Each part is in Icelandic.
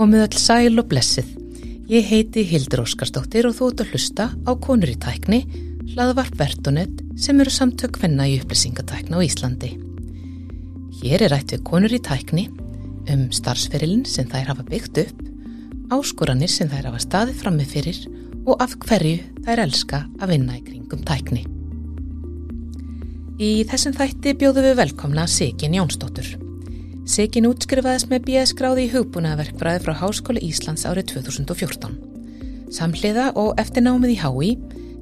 Komið öll sæl og blessið. Ég heiti Hildur Óskarsdóttir og þú ert að hlusta á Konur í tækni, hlaðvarp Vertonet sem eru samtök hvenna í upplýsingatækna á Íslandi. Hér er rætt við Konur í tækni um starfsferilin sem þær hafa byggt upp, áskoranir sem þær hafa staðið frammi fyrir og af hverju þær elska að vinna í kringum tækni. Í þessum þætti bjóðum við velkomna Sigin Jónsdóttur. Sigin útskrifaðist með BS gráði í hugbúnaverkbræði frá Háskóli Íslands árið 2014. Samhliða og eftir námið í HÍ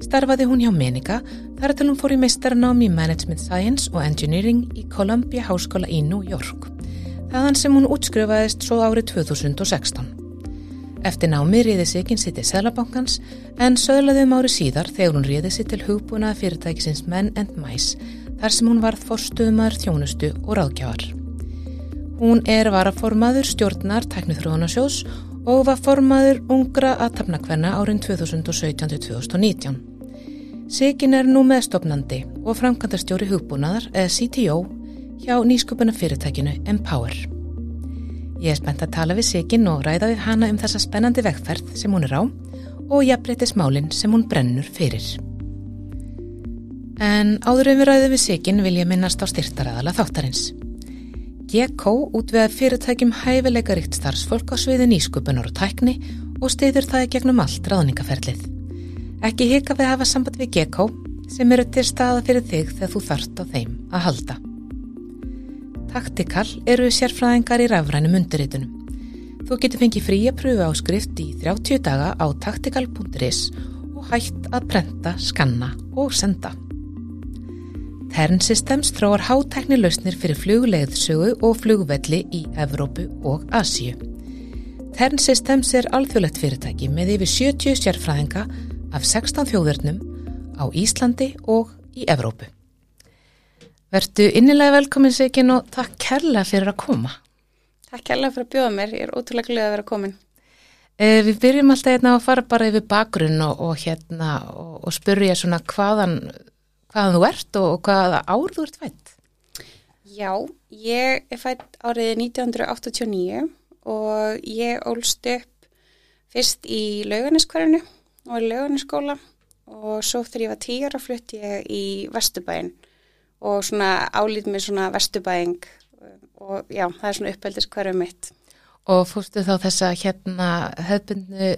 starfaði hún hjá Menika þar til hún fór í meistarnám í Management Science og Engineering í Columbia Háskóla í New York. Þaðan sem hún útskrifaðist svo árið 2016. Eftir námið riði Sigin sitt í Sælabankans en söðlaði um ári síðar þegar hún riði sitt til hugbúnað fyrirtækisins Men and Mice þar sem hún varð forstuðumar þjónustu og ráðgjafar. Hún er varaformaður stjórnar teknithróðunarsjós og var formaður ungra aðtapnakvenna árin 2017-2019. Sigin er nú meðstofnandi og framkvæmdastjóri hugbúnaðar eða CTO hjá nýsköpuna fyrirtækinu Empower. Ég er spennt að tala við Sigin og ræða við hana um þessa spennandi vegferð sem hún er á og jafnbreytis málinn sem hún brennur fyrir. En áður en við ræðum við Sigin vil ég minnast á styrtaræðala þáttarins. GK útveða fyrirtækjum hæfileika ríkt starfsfólk á sviði nýskupunar og tækni og stiður það í gegnum allt ráðningaferlið. Ekki hika við að hafa samband við GK sem eru til staða fyrir þig þegar þú þarft á þeim að halda. Taktikal eru sérfræðingar í rafrænum undirritunum. Þú getur fengið fría pröfu áskrift í 30 daga á taktikal.is og hægt að prenta, skanna og senda. Tern Systems þróar hátækni lausnir fyrir flugleiðsögu og flugvelli í Evrópu og Asíu. Tern Systems er alþjóðlegt fyrirtæki með yfir 70 sérfræðinga af 16 þjóðurnum á Íslandi og í Evrópu. Vertu innilega velkomin Sigin og takk kærlega fyrir að koma. Takk kærlega fyrir að bjóða mér, ég er ótrúlega glöð að vera komin. Eh, við byrjum alltaf hérna að fara bara yfir bakgrunn og, og hérna og, og spyrja svona hvaðan hvaðan þú ert og hvaða ár þú ert fætt? Já, ég er fætt árið 1989 og ég ólst upp fyrst í lauganiskvarinu og í lauganiskóla og svo þegar ég var tíur að flutt ég í Vestubæin og svona álít með svona Vestubæing og já, það er svona uppeldiskvarið mitt. Og fórstu þá þessa hérna höfbundnu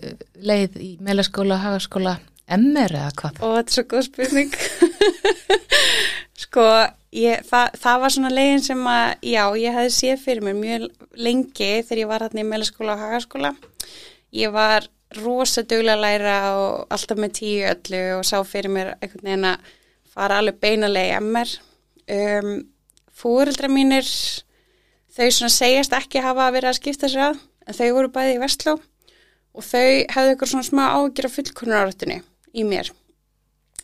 leið í meðlaskóla, hagaskóla MR eða hvað? Og þetta er svo góð spurning. sko, ég, það, það var svona legin sem að, já, ég hefði séð fyrir mér mjög lengi þegar ég var hérna í meðlaskóla og hagaskóla. Ég var rosa duglega að læra og alltaf með tíu öllu og sá fyrir mér einhvern veginn að fara alveg beinalegi MR. Um, Fúrildra mínir, þau svona segjast ekki hafa verið að skipta sér að, en þau voru bæði í Vestló og þau hefðu ykkur svona smá ágjur af fullkonunáratunni í mér.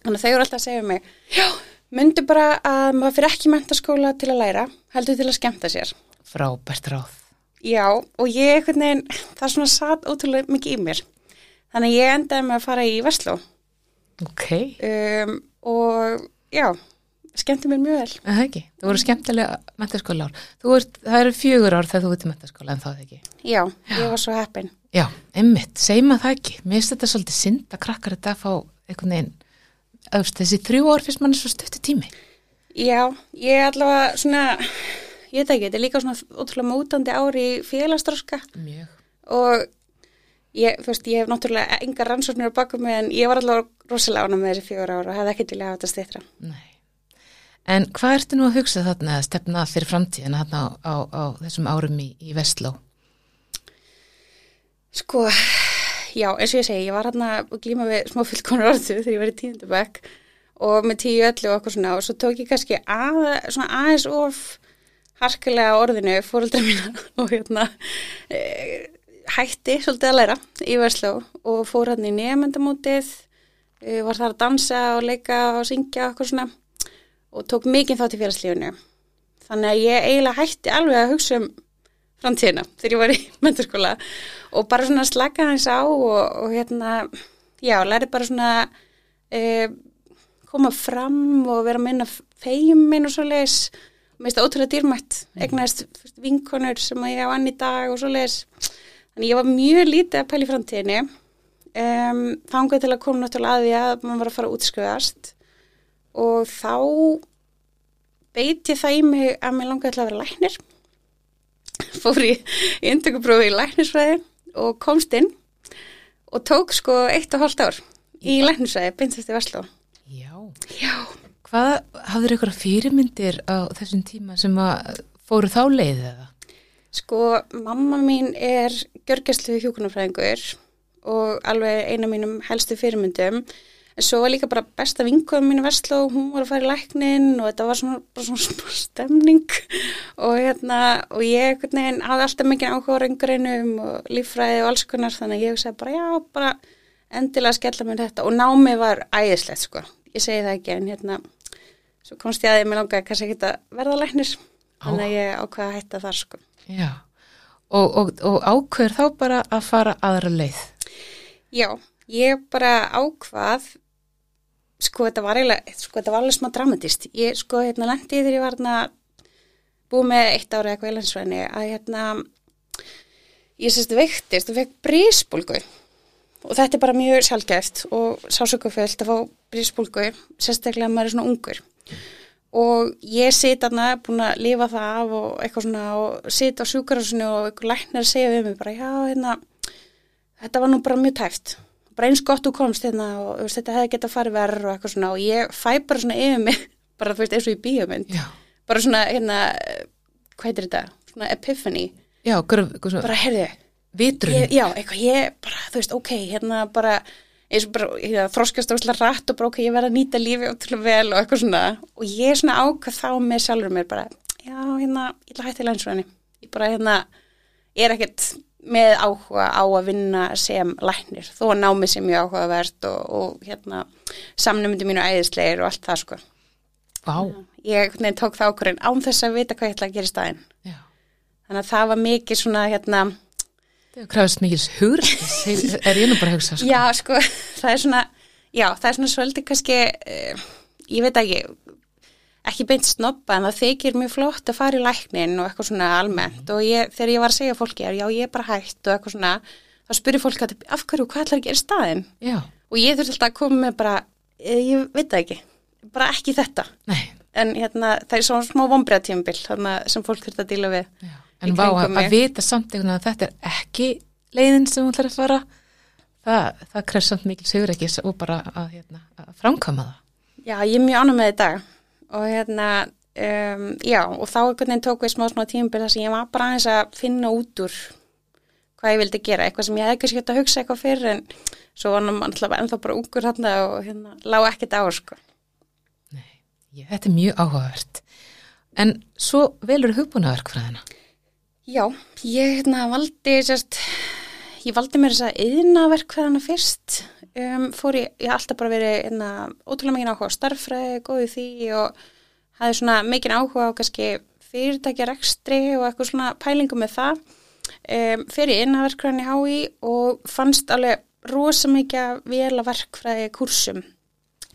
Þannig að þau eru alltaf að segja mig, já, myndu bara að maður fyrir ekki mentaskóla til að læra, heldur til að skemta sér. Frábært ráð. Já, og ég, einhvern veginn, það er svona satt ótrúlega mikið í mér. Þannig að ég endaði með að fara í Vestló. Ok. Um, og já, skemmti mér mjög vel. Það ekki, þú voru skemmtilega mentaskóla ár. Ert, það eru fjögur ár þegar þú ert í mentaskóla, en það ekki. Já, já. ég var svo heppin. Já, einmitt, segjum að það ekki. Mér finnst þetta svolítið synd að krakkar þetta að fá einhvern veginn, auðvist, þessi þrjú ár fyrst mann er svo stöttu tími. Já, ég er allavega svona, ég veit ekki, þetta er líka svona ótrúlega mótandi ári í félagstróska. Mjög. Og ég, þú veist, ég hef náttúrulega enga rannsóknir á bakum mig en ég var allavega rosalega ána með þessi fjóra ára og hefði ekkert vilja hafa þetta stýttra. Nei. En hvað ertu nú að hugsa þarna að stefna fyrir framtíðina þarna á, á, á þessum árum í, í Vestló? Sko, já, eins og ég segi, ég var hérna að glíma við smá fullkonar orðu þegar ég var í tíundabæk og með tíu öllu og okkur svona og svo tók ég kannski að, svona aðeins of harkilega orðinu fóröldra mína og hérna e, hætti svolítið að læra í Vestló og fór hérna í nefndamótið, e, var þar að dansa og leika og syngja og okkur svona og tók mikið þátt í félagslífunu. Þannig að ég eiginlega hætti alveg að hugsa um framtíðina þegar ég var í menturskóla og bara svona slaka hans á og, og hérna, já, læri bara svona e, koma fram og vera að minna feimin og svo leiðis mér finnst það ótrúlega dýrmætt, egnaðist vinkonur sem ég á ann í dag og svo leiðis Þannig ég var mjög lítið að pæli framtíðinni. Um, þangað til að koma náttúrulega að því að maður var að fara að útskriðast og þá beit ég það í mig að mér langaði til að vera læknir. Fór í indökuprófi í læknisfræði og komst inn og tók sko eitt og hálft ár í læknisfræði, beinst eftir Vestló. Já. Já. Hvað hafður ykkur fyrirmyndir á þessum tíma sem fóru þá leiðið eða? Sko, mamma mín er gjörgjastlu hjókunarfræðingur og alveg eina mínum helstu fyrirmyndum. En svo var líka bara besta vinkuðum mínu Vestló, hún var að fara í læknin og þetta var svona, bara svona, svona stemning og hérna, og ég neginn, hafði alltaf mikið áhuga á raungureinum og líffræði og alls konar þannig að ég sagði bara já, bara endilega skella mér þetta og námið var æðislegt sko. Ég segi það ekki en hérna, svo komst ég að ég með langaði kannski ekki að verða læknir, þannig að ég ákvaði að hætta þar sko. Já. Og, og, og ákveður þá bara að fara aðra leið? Já, ég bara ákvað sko þetta var eiginlega, sko þetta var alveg smá dramatist. Ég sko hérna lendi þegar ég var hérna búið með eitt ára eitthvað í landsvæðinni að hérna ég sérst veiktist og fekk brísbólgu og þetta er bara mjög sjálfgæft og sásökuföld að fá brísbólgu sérstaklega að maður er svona ungur. Og ég sit aðna búin að lifa það af og eitthvað svona og sit á sjúkarhásinu og eitthvað læknar segja við mig bara já hérna þetta var nú bara mjög tæft bara eins gott þú komst hérna og veist, þetta hefði gett að fara verður og eitthvað svona og ég fæ bara svona yfir mig bara þú veist eins og í bíomund Já. bara svona hérna hvað heitir þetta, svona epiphany. Já, hverju, hverju, bara heyrðu, vitrun? já, eitthvað ég bara, þú veist, ok, hérna bara eins og bara, hérna, þroskast óslega rætt og bara, ok, ég verð að nýta lífi ótrúlega vel og eitthvað svona, og ég svona ákvað þá með sjálfur mér bara, já, hérna ég ætla að hætta í lænsvæðinni, ég bara, hérna ég er ekkert með áhuga á að vinna sem læknir þó að námi sem mjög áhugavert og, og hérna, samnumindi mínu æðislegir og allt það, sko Vá, ég hvernig, tók það ákvörðin án þess að vita hvað ég ætla að gera í staðinn já. þannig að það var mikið svona, hérna Það krafist mikils hugur, er ég nú bara að hugsa, sko. Já, sko, það er svona, já, það er svona svolítið kannski, uh, ég veit ekki, ekki beint snoppa en það þykir mjög flott að fara í læknin og eitthvað svona almennt og ég, þegar ég var að segja fólki, já, ég er bara hægt og eitthvað svona, þá spyrir fólk að af hverju, hvað ætlar að gera í staðinn? Já, Og ég þurfti alltaf að koma með bara, eh, ég veit það ekki, bara ekki þetta. nei, En hérna, það er svona smá vombriðatímabil sem fólk þurfti að díla við. já. En vá, að, að vita samt einhvern veginn að þetta er ekki leiðin sem hún ætlar að fara, það, það krefst samt mikils hugur ekki og bara að, hérna, að framkama það. Já, ég er mjög ánum með þetta og hérna, um, já, og þá einhvern veginn tók við smá smá tímabil þar sem ég var bara aðeins að finna út úr hvað ég vildi gera, eitthvað sem ég hefði kannski hægt að hugsa eitthvað fyrir en svo var hann alltaf ennþá bara ungur hann og hérna, lág ekkert á, sko. Nei, ég, þetta er mjög áhugavert. En svo velur hugbúnaverkfræðina. Já, ég hérna valdi, sérst, ég valdi mér þess að yðnaverkfæðana fyrst, um, fór ég, ég alltaf bara verið hérna, ótrúlega mikið áhuga á starffræði, góði því og hafði svona mikið áhuga á kannski fyrirtækja rekstri og eitthvað svona pælingu með það. Um, fyrir yðnaverkfæðan í HÍ og fannst alveg rosa mikið vel að verkfræði kursum.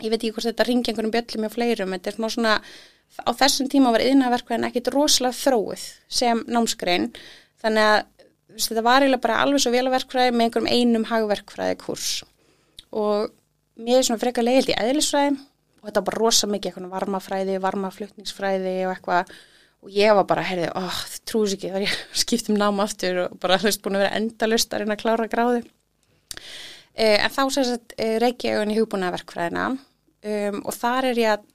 Ég veit ekki hvort þetta ringi einhvernum bjöllum og fleirum, þetta er smá svona á þessum tíma var yðnaverkvæðin ekkit rosalega þróið sem námsgrein. Þannig að þetta var eiginlega bara alveg svo vélaverkfræði með einhverjum einum hagverkfræði kurs og mér er svona frekar leiðilt í eðlisfræði og þetta var bara rosa mikið eitthvað varmafræði, varmaflutningsfræði og eitthvað. Og ég var bara, heyrði, oh, þið trúis ekki þar ég skiptum náma aftur og bara þú veist búin að vera endalust að reyna að klára gráði eh, en þá sagt eh, reiki ég í hugbúnaverkfræðina um, og þar er ég að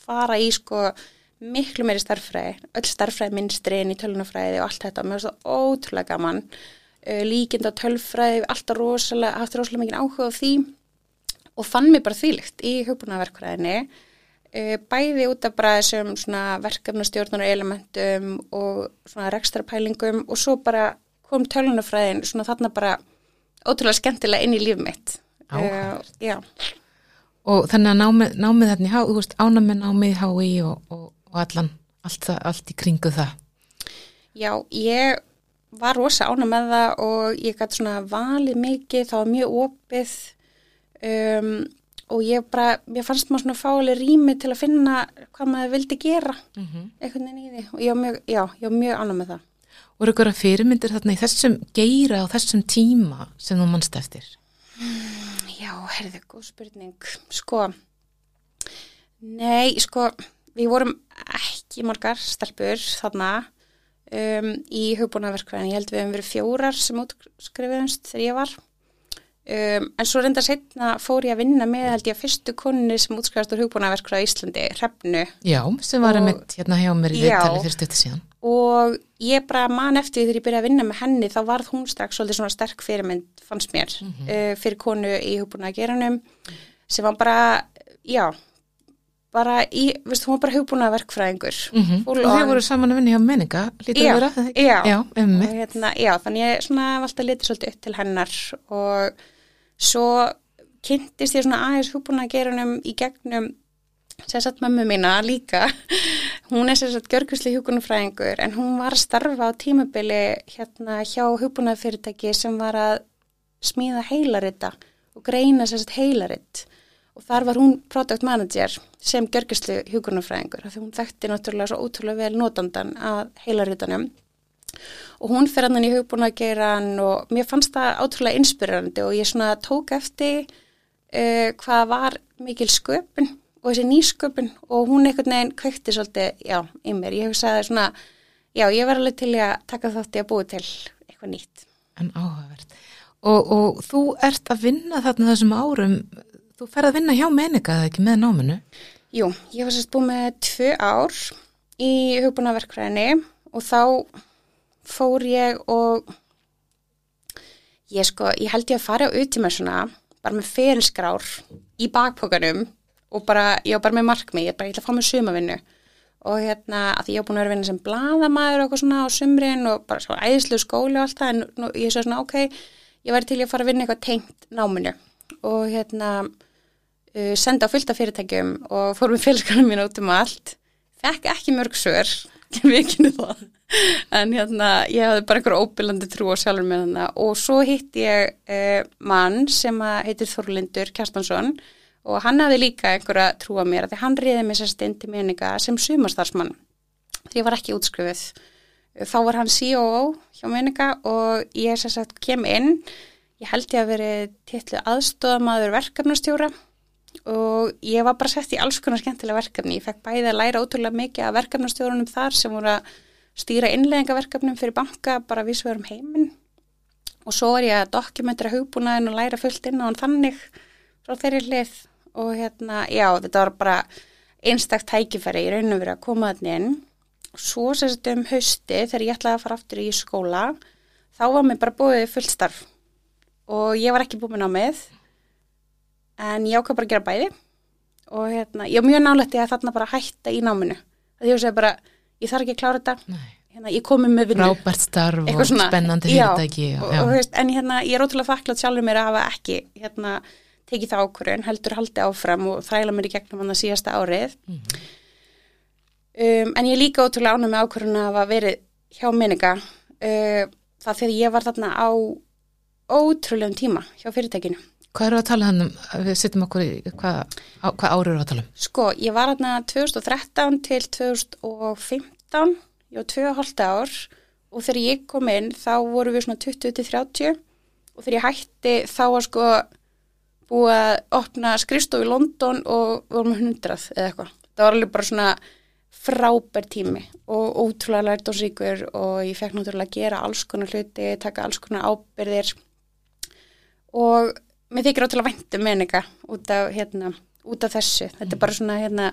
fara í sko miklu meiri starffræði, öll starffræði minnstri inn í tölunafræði og allt þetta, mér finnst það ótrúlega gaman, uh, líkind á tölfræði, alltaf rosalega, haft rosalega mikið áhuga á því og fann mér bara þvílegt í hugbúnaverkfræðinni, uh, bæði út af bara þessum verkefnastjórnur elementum og svona rekstrapælingum og svo bara kom tölunafræðin svona þarna bara ótrúlega skemmtilega inn í líf mitt. Uh. Og þannig að námið, námið þarna í há, þú veist, ánamið námið í HÍ og, og, og allan, allt, það, allt í kringu það. Já, ég var rosa ána með það og ég gæti svona valið mikið, það var mjög opið um, og ég bara, mér fannst maður svona fálega rými til að finna hvað maður vildi gera Mm -hmm. einhvern veginn í því og ég var mjög, já, ég var mjög ána með það. Og eru ykkur að fyrirmyndir þarna í þessum geira á þessum tíma sem þú mannst eftir? Já, herðu, góð spurning. Sko, nei, sko, við vorum ekki margar stelpur þarna um, í hugbúnaverkvæðin. Ég held við hefum verið fjórar sem útskrifiðumst þegar ég var. Um, en svo reynda setna fór ég að vinna með held ég að fyrstu konni sem útskrifast úr hugbúnaverkvæði í Íslandi, Hrefnu. Já, sem var að mitt hérna hjá mér í viðtali fyrir stötti síðan. og ég bara man eftir því þegar ég byrjaði að vinna með henni þá varð hún strax svolítið svona sterk fyrirmynd fannst mér uh, fyrir konu í hugbúna að geranum sem var bara, já bara í, veistu, hún var bara hugbúna verkfræðingur Mm Full Og þau voru saman að vinna hjá menninga, Já, að vera? já. Já, um og hérna, já, þannig ég svona hef alltaf litið svolítið upp til hennar og svo kynntist ég svona aðeins hugbúna að geranum í gegnum sem sagt mömmu mína líka. Hún er sem sagt görgusli hugbúnafræðingur en hún var að starfa á tímabili hérna hjá hugbúnafyrirtæki sem var að smíða heilarita og greina sem sagt heilaritt og þar var hún product manager sem görgusli hugbúnafræðingur því hún þekkti náttúrulega svo ótrúlega vel notandan að heilaritanum og hún fer hann í hugbúna að gera hann og mér fannst það átrúlega inspirerandi og ég svona tók eftir uh, hvað var mikil sköpun og þessi nýsköpun og hún einhvern veginn kveikti svolítið, já, í mér. Ég hugsaði svona, já, ég var alveg til að taka þátt í að búi til eitthvað nýtt. En áhugavert. Og, og þú ert að vinna þarna þessum árum, þú ferð að vinna hjá menninga eða ekki með náminu? Jú, ég var sérst búið með tvö ár í hugbúnaverkfræðinni og þá fór ég og ég sko, ég held ég að fara á utíma svona, bara með ferilskrár í bakpokanum og bara, ég var bara með markmið, ég bara, ég ætla að fá mér sumavinnu og hérna, að ég var búin að vera vinna sem blaðamæður og eitthvað svona á sumrin og bara svo æðislu skóli og allt það, en nú, ég svo svona, ok, ég væri til að fara að vinna eitthvað tengt náminu. Og hérna, uh, senda á fullta fyrirtækjum og fór með félskanum mín út um allt. Fekk ekki mörg svör við kynni það. En hérna ég hafði bara einhver óbylandi trú á sjálfur með hana og svo hitt ég uh, mann sem heitir Þorlindur Kjartansson. Og hann hafði líka einhverja trú á mér því hann riði mér sérst inn til meninga sem sumastarsmann því ég var ekki útskrifuð. Þá var hann CEO hjá meninga og ég sérst kem inn. Ég held ég að veri titlu aðstofamaður verkefnastjóra og ég var bara sett í alls konar skemmtilega verkefni. Ég fekk bæði að læra ótrúlega mikið af verkefnastjórunum þar sem voru að stýra innleggingaverkefnum fyrir banka bara vísverum heiminn. Og svo er ég að dokumentera hugbúnaðin og læra fullt inn á hann þannig frá þeirri hlið. Og hérna, já, þetta var bara einstakt tækifæri í raun og verið að koma þannig inn. Svo sérst um hausti þegar ég ætlaði að fara aftur í skóla þá var mér bara búið fullt starf. Og ég var ekki búið með. námið en ég ákvað bara að gera bæði. Og hérna, ég var mjög nálætti að þarna bara hætta í náminu. Að ég segi bara, ég þarf ekki að klára þetta. Hérna, ég komi með vinnu. Rábært starf og spennandi já, fyrirtæki. og, og, en hérna, ég er ótrúlega þakklátt sjálfur mér að hafa ekki hérna, tekið það ákvörðun, heldur haldi áfram og þræla mér í gegnum hann að síðasta árið. Um, en ég er líka ótrúlega ánum með ákvörðun að hafa verið hjá minninga uh, það þegar ég var þarna á ótrúlegum tíma hjá fyrirtækinu Hvað eru að tala hann um, við setjum okkur í, hvað, hvað ári eru að tala um? Sko, ég var hérna 2013 til 2015, ég var 2,5 ár og þegar ég kom inn þá voru við svona 20 til 30 og þegar ég hætti þá var sko búið að opna skrifstof í London og vorum með 100 eða eitthvað. Það var alveg bara svona frábær tími og ótrúlega lært og síkur og ég fekk náttúrulega að gera alls konar hluti, taka alls konar ábyrðir og mér þykir ótrúlega væntum meninga út af, hérna, út af þessu. Þetta er bara svona, hérna,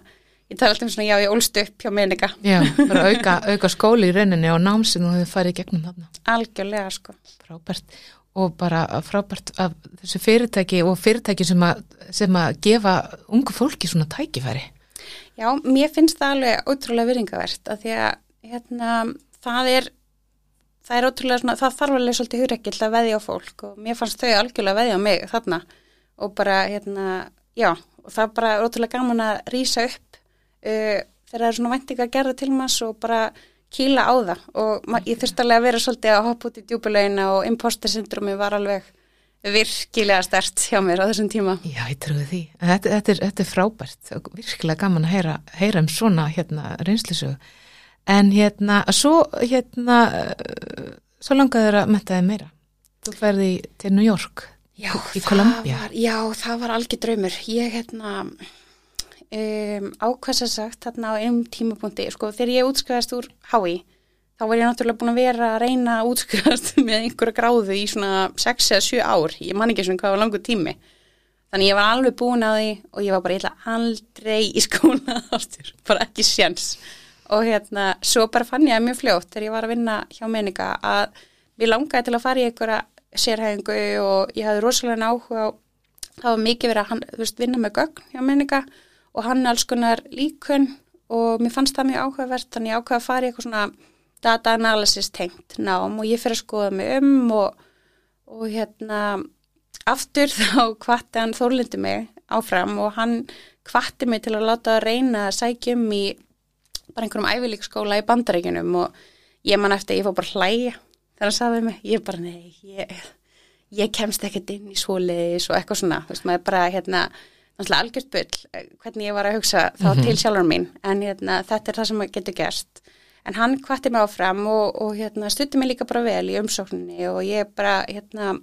ég tala alltaf um svona, já, ég ólst upp hjá meninga. Já, bara auka, auka skóli í rauninni og námsinn og þau farið gegnum þarna. Algjörlega, sko. Frábært. Og bara frábært af þessu fyrirtæki og fyrirtæki sem að, sem að gefa ungu fólki svona tækifæri. Já, mér finnst það alveg ótrúlega viringavert að því að, hérna, það er, það er ótrúlega svona, það þarf alveg svolítið hugrekkill að veðja á fólk og mér fannst þau algjörlega veðja á mig þarna og bara, hérna, já, og það er bara ótrúlega gaman að rýsa upp uh, þegar það er svona væntingar gerða til maður og bara kýla á það og ég þurfti alveg að vera svolítið að hoppa út í djúbulegina og imposter syndromi var alveg virkilega stert hjá mér á þessum tíma. Já, ég trúi því. Þetta, þetta, er, þetta er frábært og virkilega gaman að heyra, heyra um svona hérna reynslisögu. En hérna, svo hérna uh, svo langaði þér að metta þig meira þú ferði til New York Já, í það Columbia var, já, það var algjör draumur. Ég hérna um, ákvæmst að sagt þarna á einum tímapunkti, sko, þegar ég útskriðast úr HÍ, þá var ég náttúrulega búin að vera að reyna að útskriðast með einhverja gráðu í svona 6 eða 7 ár. Ég man ekki svona hvað var langur tími. Þannig ég var alveg búin að því og ég var bara, ég ætla aldrei í skóla ástur, bara ekki sjans. Og hérna, svo bara fann ég að mjög fljótt þegar ég var að vinna hjá meninga að mér langaði til að fara í einhverja sérhæfingu og ég hafði rosalega áhuga á, það var mikið verið að hann, veist, vinna með gögn hjá menninga og hann alls konar líkun og mér fannst það mjög áhugavert þannig ég ákvaði að fara í eitthvað svona data analysis tengt nám og ég fyrir að skoða mig um og, og hérna aftur þá kvatti hann þórlindi mig áfram og hann kvatti mig til að láta að reyna að sækja um í bara einhverjum ævilíkskóla í bandaríkunum og ég man eftir, ég fór bara hlæja. Þegar hann sagði mig, ég bara nei, ég, ég kemst ekkert inn í svoleiðis og eitthvað svona, þú veist, maður bara hérna, náttúrulega algjört bull hvernig ég var að hugsa þá Mhm. til sjálfur mín. En hérna, þetta er það sem getur gerst. En hann kvatti mig áfram og, og hérna, stutti mig líka bara vel í umsókninni og ég bara hérna,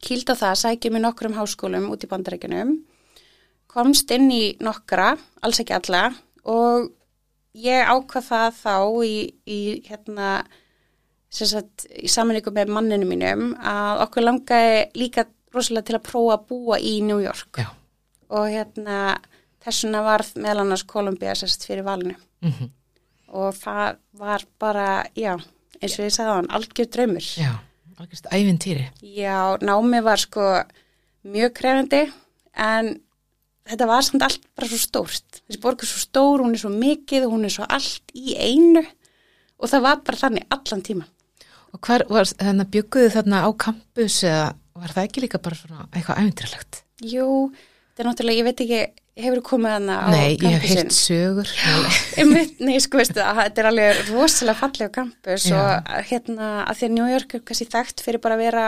kýldi á það að sækja mig nokkrum háskólum út í bandarækjunum komst inn í nokkra, alls ekki alla og ég ákvað það þá í, í hérna sagt, í samanleikum með manninu mínum að okkur langaði líka rosalega til að prófa að búa í New York Já. og hérna þessuna varð meðal annars Kolumbía sérst fyrir valinu mm og það var bara, já, eins og ég sagði á hann, algjör draumur. Já, algjörst ævintýri Já, námi var sko mjög krefandi en þetta var samt allt bara svo stórt. Þessi borg er svo stór, hún er svo mikið, hún er svo allt í einu og það var bara þannig allan tíman. Og hvar var þarna bygguðu þarna á campus eða var það ekki líka bara svona eitthvað ævintýralegt? Jú, þetta er náttúrulega, ég veit ekki, hefur komið hana á Nei, ég hef heilt sögur Nei, sko veistu þetta er alveg rosalega fallega campus Já. og hérna að því að New York er kannski þekkt fyrir bara að vera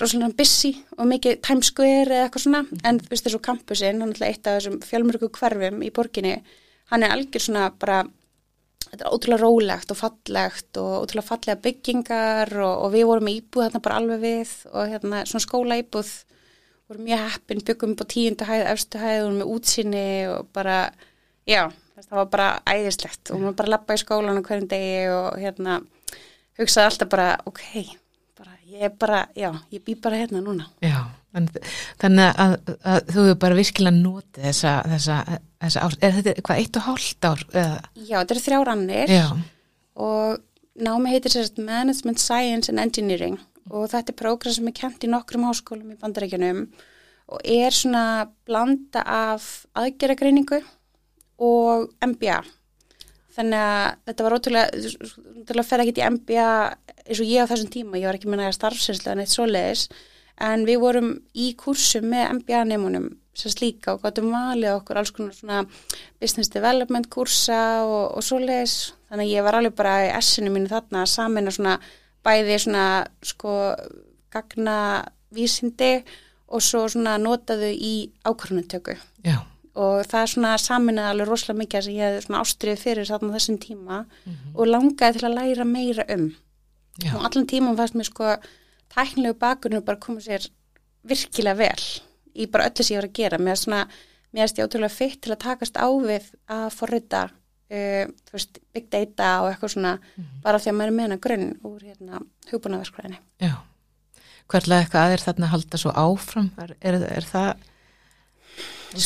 rosalega busy og mikið Times Square eða eitthvað svona. En þú veist þessu campusinn, hann er alltaf eitt af þessum fjölmörgu hverfum í borginni. Hann er algjör svona bara þetta er ótrúlega rólegt og fallegt og ótrúlega fallega byggingar og, og við vorum í íbúð þarna bara alveg við og hérna svona skóla íbúð vorum mjög heppin, byggum upp á tíundu hæð, efstu hæð, vorum með útsinni og bara, já, það var bara æðislegt. Og maður bara lappa í skólan á hverjum degi og hérna hugsaði alltaf bara, ok, ég er bara, já, ég bý bara hérna núna. Já, en, þannig að, að þú hefur bara virkilega notið þessa, þessa, þessa ár, er þetta hvað, eitt og hálft ár? Eða, Já, þetta eru þrjár annir já, og námi heitir sérst Management Science and Engineering og þetta er prógram sem er kent í nokkrum háskólum í bandarækjunum og er svona blanda af aðgeragreiningu og MBA. Þannig að þetta var ótrúlega, ótrúlega fer ekki í MBA eins og ég á þessum tíma, ég var ekki með næga starfsinslega neitt svoleiðis, en við vorum í kursum með MBA-neimunum sérst líka og gáttum valið okkur alls konar svona business development kursa og, og svoleiðis. Þannig að ég var alveg bara í essinu mínu þarna að samina svona bæði svona sko gagna vísindi og svo svona notaðu í ákvörnutöku já, og það er svona saminað alveg rosalega mikið sem ég svona ástriðið fyrir þarna þessum tíma og langaði til að læra meira um. Já, og allan tíma fannst mér sko tæknilegu bakgrunur bara koma sér virkilega vel í bara öllu sem ég var að gera. Mér erst ég ótrúlega fitt til að takast á við að forrita uh, þú veist, big data og eitthvað svona bara því að maður er með hana grunn úr hérna hugbúnaverskræðinni já. Hverlega eitthvað að er þarna halda svo áfram? Er, er, er það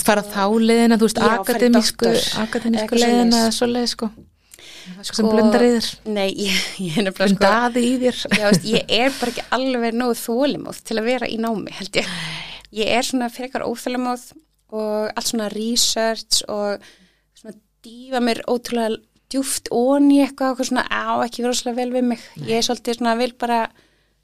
fara þá leiðina, þú veist, Já, akademísku, akademísku eitthvað leiðina eða svo leið, sko? Sko sem blundar þér, Nei, ég, ég er nefnilega sko blundaði í þér. Já, veist, ég er bara ekki alveg nógu þólimóð til að vera í námi, held ég. Ég er svona frekar óþólimóð og allt svona research og svona dýfa mér ótrúlega djúft ón í eitthvað, eitthvað svona á ekki vera óslega vel við mig. Ég er svolítið svona vil bara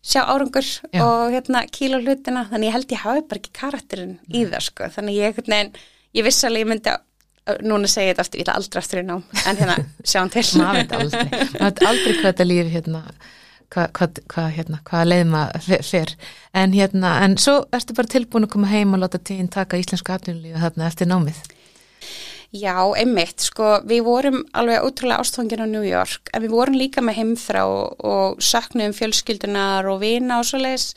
sjá árangur Já. og hérna kíla hlutina, þannig ég held ég hafi bara ekki karakterinn í það, sko. Þannig ég, veginn, ég viss alveg ég myndi að núna segi ég þetta aftur, ég ætla aldrei aftur í nám en hérna, sjáum til. Maður veit aldrei, maður veit aldrei hvað þetta líf hérna, hvað, hvað, hvað, hérna, hvað leið maður fyrr en hérna, en svo ertu bara tilbúin að koma heim og láta tíðin taka íslensku atvinnulífi þarna eftir námið Já, einmitt, sko, við vorum alveg ótrúlega ástfangin á New York en við vorum líka með heimþrá og, og söknum fjölskyldunar og vina og svo leiðis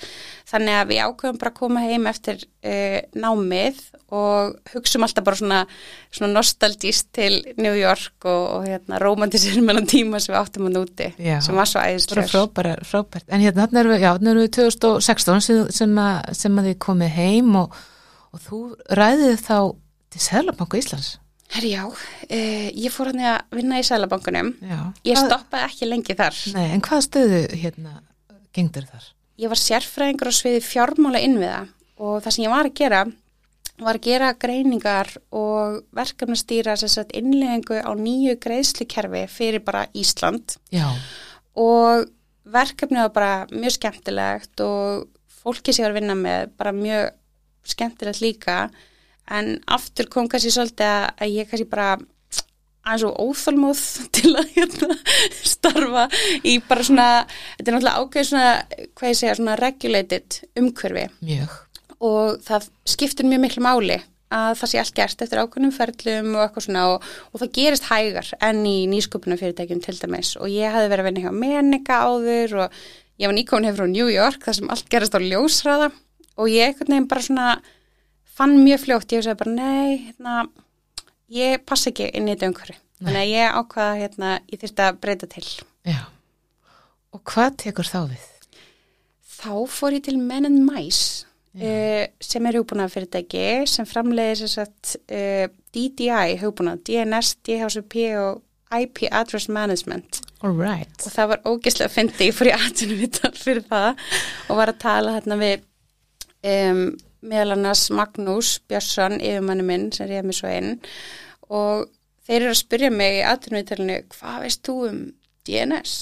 þannig að við ákveðum bara að koma heim eftir uh, námið og hugsaum alltaf bara svona, svona nostalgíst til New York og, og hérna, romantísir meðan tíma sem við áttum að núti Já. sem var svo æðislega Frábært, frábært. En hérna erum við, já, þarna erum við 2016 sem, sem, að, sem að þið komið heim og, og þú ræðið þá til Sælabanku Íslands. Herri já, uh, ég fór hann að vinna í Sælabankunum ég stoppaði ekki lengi þar. Nei, en hvað stöðu hérna gengdur þar? Ég var sérfræðingur á sviði fjármála innviða og það sem ég var að gera var að gera greiningar og verkefnastýra innleggingu á nýju greiðslukerfi fyrir bara Ísland. Já, og verkefnið var bara mjög skemmtilegt og fólki sem ég var að vinna með bara mjög skemmtilegt líka en aftur kom kannski svolítið að- að ég kannski bara aðeins og óþálmóð til að hérna, starfa í bara svona, þetta er náttúrulega ákveð svona, hvað ég segja, svona regulated umhverfi. Mjög. og það skiptir mjög miklu máli að það sé allt gert eftir ákveðnum ferlum og eitthvað svona og, og það gerist hægar enn í nýsköpunum fyrirtækjum til dæmis. Og ég hafði verið að vinna hjá Menika áður og ég var nýkomin hefur frá New York þar sem allt gerast á ljósræða og ég einhvern veginn bara svona fann mjög fljótt, ég sagði bara nei, hérna, ég passa ekki inn í þetta umhverfi þannig að ég ákvaða, hérna, ég þyrfti að breyta til Já. Og hvað tekur þá við? Þá fór ég til Men and Mice uh, sem er hugbúnað fyrirtæki sem framleiðir sem sagt uh, DDI hugbúnað, DNS, DHCP og IP Address Management All right. og það var ógeðslega að fyndi, ég fór í aðtunum fyrir það og var að tala hérna við um, meðal annars Magnús Björnsson, yfirmanni minn sem reyði mig svo inn. Og þeir eru að spyrja mig í aðtunum vittalinu hvað veist þú um DNS?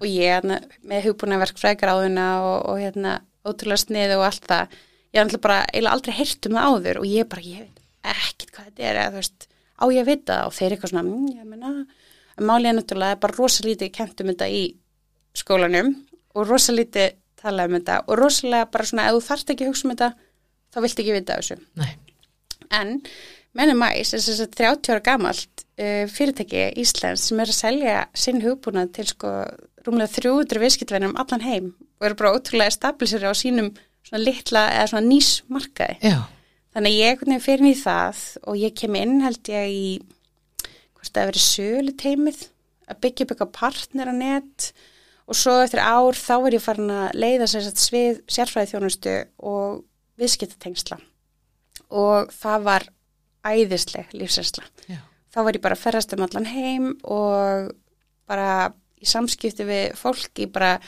og ég hérna, með hugbúna verkfrækráðuna og, og hérna ótrúlega sniðu og allt það. Ég er alltaf bara eiginlega aldrei heyrt um það áður og ég bara, ég veit ekkit hvað þetta er eða þú veist, á ég að vita og þeir eitthvað svona, mmm, ég meina en málið er náttúrulega, er bara rosalítið kent um þetta í skólanum og rosalítið talað um þetta og rosalega bara svona, ef þú þarft ekki að hugsa um þetta þá viltu ekki vita þessu Nei. en Menni Mæs er þess að 30 ára gamalt uh, fyrirtæki Íslands sem er að selja sinn hugbúnað til sko rúmlega 300 viðskiptverðin um allan heim og eru bara ótrúlega stabilisir á sínum svona litla eða svona nýsmarkaði. Já. Þannig að ég fyrir í það og ég kem inn held ég í hvort það verið sölu teimið að byggja upp eitthvað partner á net og svo eftir ár þá er ég farin að leiða sér svið sérfræði þjónustu og viðskiptatengsla og það var æðisleg lífsæsla. Já. Þá var ég bara að ferðast um allan heim og bara í samskipti við fólk í bara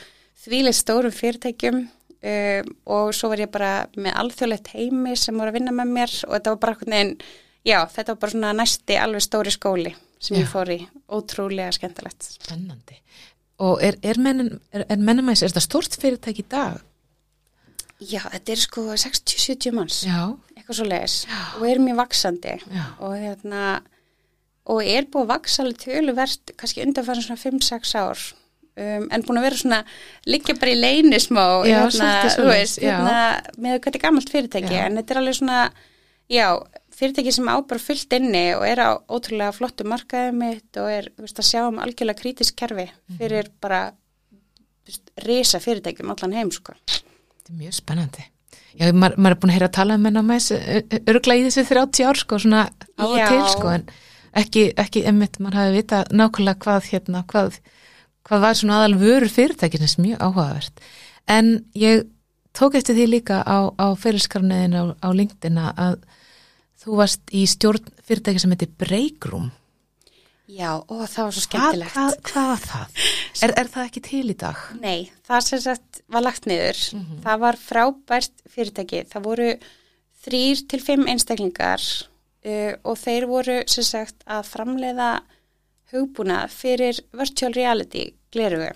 þvílega stórum fyrirtækjum um, og svo var ég bara með alþjóðlegt heimi sem voru að vinna með mér og þetta var bara einhvern veginn, já þetta var bara svona næsti alveg stóri skóli sem Já. ég fór í, ótrúlega skemmtilegt. Spennandi. Og er, er, mennin, er, er mennumæs, er þetta stort fyrirtæki í dag? Já, þetta er sko 60-70 manns, Já. eitthvað svo leiðis og er mjög vaksandi og hérna og er búið að vaksa alveg töluvert kannski undanfæra svona 5-6 ár um, en búin að vera svona liggja bara í leini smá Já, hérna, þú veist, hérna, með er gammalt fyrirtæki Já. en þetta er alveg svona já, fyrirtæki sem á bara fullt inni og er á ótrúlega flottu markaði mitt og er, veist, að sjá um algjörlega kritisk kerfi Mhm. fyrir bara veist, risa fyrirtækjum allan heim sko. Þetta er mjög spennandi. Já, maður, maður er búin að heyra að tala um mennumæs örgla í þessi 30 ár sko, svona á og til sko, en ekki, ekki emmitt, maður hafi vita nákvæmlega hvað hérna, hvað, hvað var svona aðal vörur fyrirtækisins mjög áhugavert. En ég tók eftir því líka á, á fyrirskarniðin á, á LinkedIn að þú varst í stjórn fyrirtæki sem heitir Breakroom. Já, og það var svo skemmtilegt hvað, hvað var það? Er, er það ekki til í dag? Nei, það sem sagt var lagt niður. Það var frábært fyrirtæki. Það voru þrýr til fimm einstaklingar uh, og þeir voru sem sagt að framleiða hugbúna fyrir virtual reality glerugu.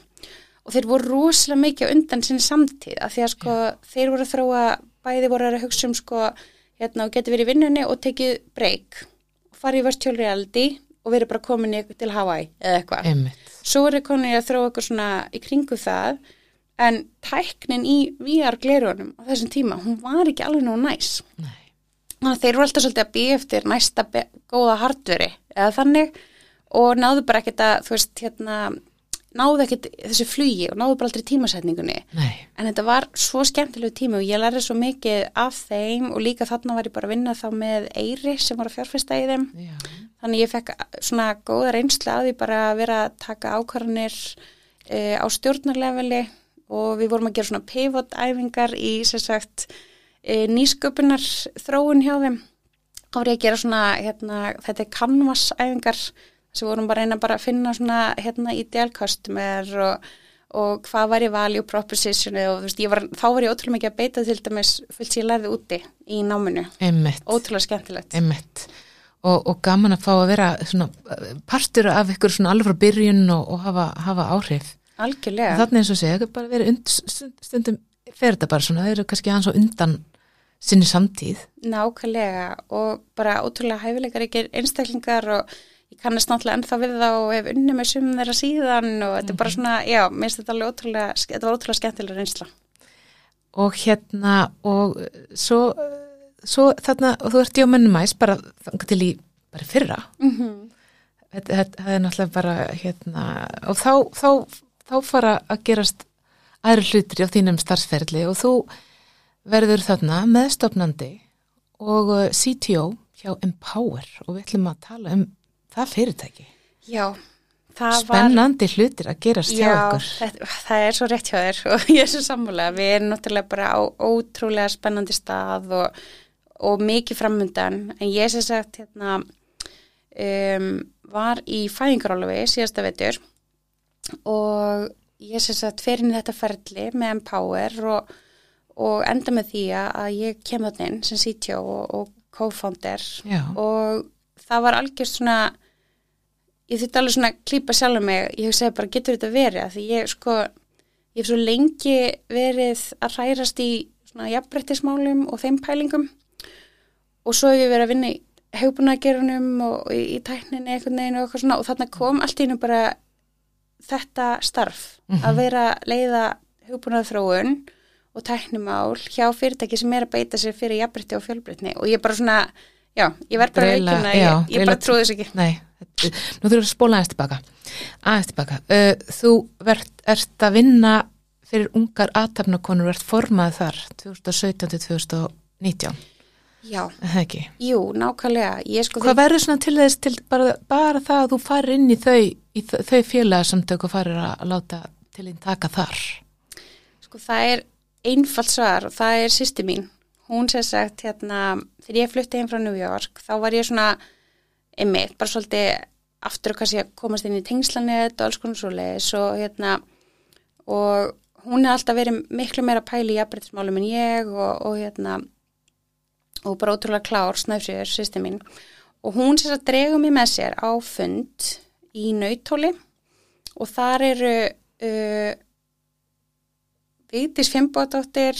Og þeir voru rosalega mikið undan sinni samtíð af því að sko þeir voru að þróa, bæði voru að hugsa um sko hérna og geti verið í vinnunni og tekið break og farið í virtual reality og verið bara komin í, til Hawaii eða eitthvað. Svo er konið að þróa eitthvað svona í kringu það en tæknin í VR glerunum á þessum tíma, hún var ekki alveg nóg næs Nei. þannig að þeir eru alltaf svolítið að býja eftir næsta góða hardveri eða þannig og náðu bara ekkert að þú veist hérna náðu ekkert þessu flugi og náðu bara aldrei tímasetningunni. Nei, en þetta var svo skemmtilegu tími og ég lærði svo mikið af þeim og líka þarna var ég bara að vinna þá með Eyri sem var að fjárfesta í þeim. Já, þannig ég fekk svona góða reynslu að því bara að vera að taka ákvarðanir e, á stjórnarleveli og við vorum að gera svona pivot-æfingar í sagt e, nýsköpunar þróun hjá þeim. Þá var ég að gera svona hérna, þetta er canvas-æfingar sem vorum bara reyna bara að finna svona hérna ideal customer og, og hvað var ég value propositioni og þú veist, var, þá var ég ótrúlega mikið að beita til dæmis fullt sem ég lærði úti í náminu, einmitt, ótrúlega skemmtilegt einmitt. Og, og gaman að fá að vera svona partur af ykkur svona alveg frá byrjun og, og hafa, hafa áhrif. algjörlega Þannig eins og segja, það er bara verið und, stund- stundum fer þetta bara svona, það eru kannski aðeins og undan sinni samtíð. Nákvæmlega og bara ótrúlega hæfileikar ekki einstaklingar og ég kannast náttúrulega ennþá við það og hef unni með sumum þeirra síðan og þetta er bara svona, já, mér finnst þetta alveg ótrúlega, þetta var ótrúlega skemmtilega reynsla. Og hérna, og eh, svo, eh, svo þarna, og þú ert í á mennumæs bara til í, bara fyrra. Mm -hmm. Þetta, þetta það er náttúrulega bara, hérna, og þá, þá, þá fara að gerast aðri hlutir á þínum starfsferðli og þú verður þarna meðstofnandi og uh, CTO hjá Empower og við ætlum að tala um það fyrirtæki. Já, það var... Spennandi hlutir að gerast hjá Já, okkur. þetta, það er svo rétt hjá þér og ég er svo sammála. Við erum náttúrulega bara á ótrúlega spennandi stað og, og mikið framundan. En ég sem sagt hérna, um, var í fæðingarálufi síðasta vetur og ég sem sagt fer inn í þetta ferli með Empower og, og enda með því að ég kem þarna inn sem CTO og, og co-founder Já, og það var algjörst svona ég þurfti alveg svona að klípa sjálf mig. Ég segið bara getur þetta verið? Af því ég sko, ég hef svo lengi verið að hrærast í svona jafnbrettismálum og þeim pælingum. Og svo hef ég verið að vinna í hefbúnagerunum og í, tækninni einhvern veginn og eitthvað svona. Og þarna kom allt í hennu bara þetta starf að vera að leiða hefbúnaðþróun og tæknimál hjá fyrirtæki sem er að beita sér fyrir jafnbretti og fjölbreytni. Og ég bara svona, já, ég verð bara veikina, já, ég, ég bara trúi þess ekki. nei, nú þurfum við að spóla aðeins tilbaka. Aðeins tilbaka. Uh, þú vert, ert að vinna fyrir ungar aðtapnakonur, ert formað þar 2017 til 2019, Já, það ekki? jú, nákvæmlega, sko Hvað verður svona til þess til bara, bara það að þú farir inn í þau, í þau, þau félagsamtök og farir að láta til einn taka þar? Sko það er einfalt svar og það er sýsti mín. Hún sér sagt hérna, þegar ég flutti heim frá New York þá var ég svona einmitt, bara svolítið aftur og kannski að komast inn í tengslanett og alls konar svo leiðis og hérna og hún er alltaf verið miklu meira pæli í jafnbrettismálum en ég og, og hérna og bara ótrúlega klár, snæfsjöður, sýsti mín. Og hún sér að dregu mig með sér á fund í nautóli og þar eru uh, Vigdís Fimbódóttir,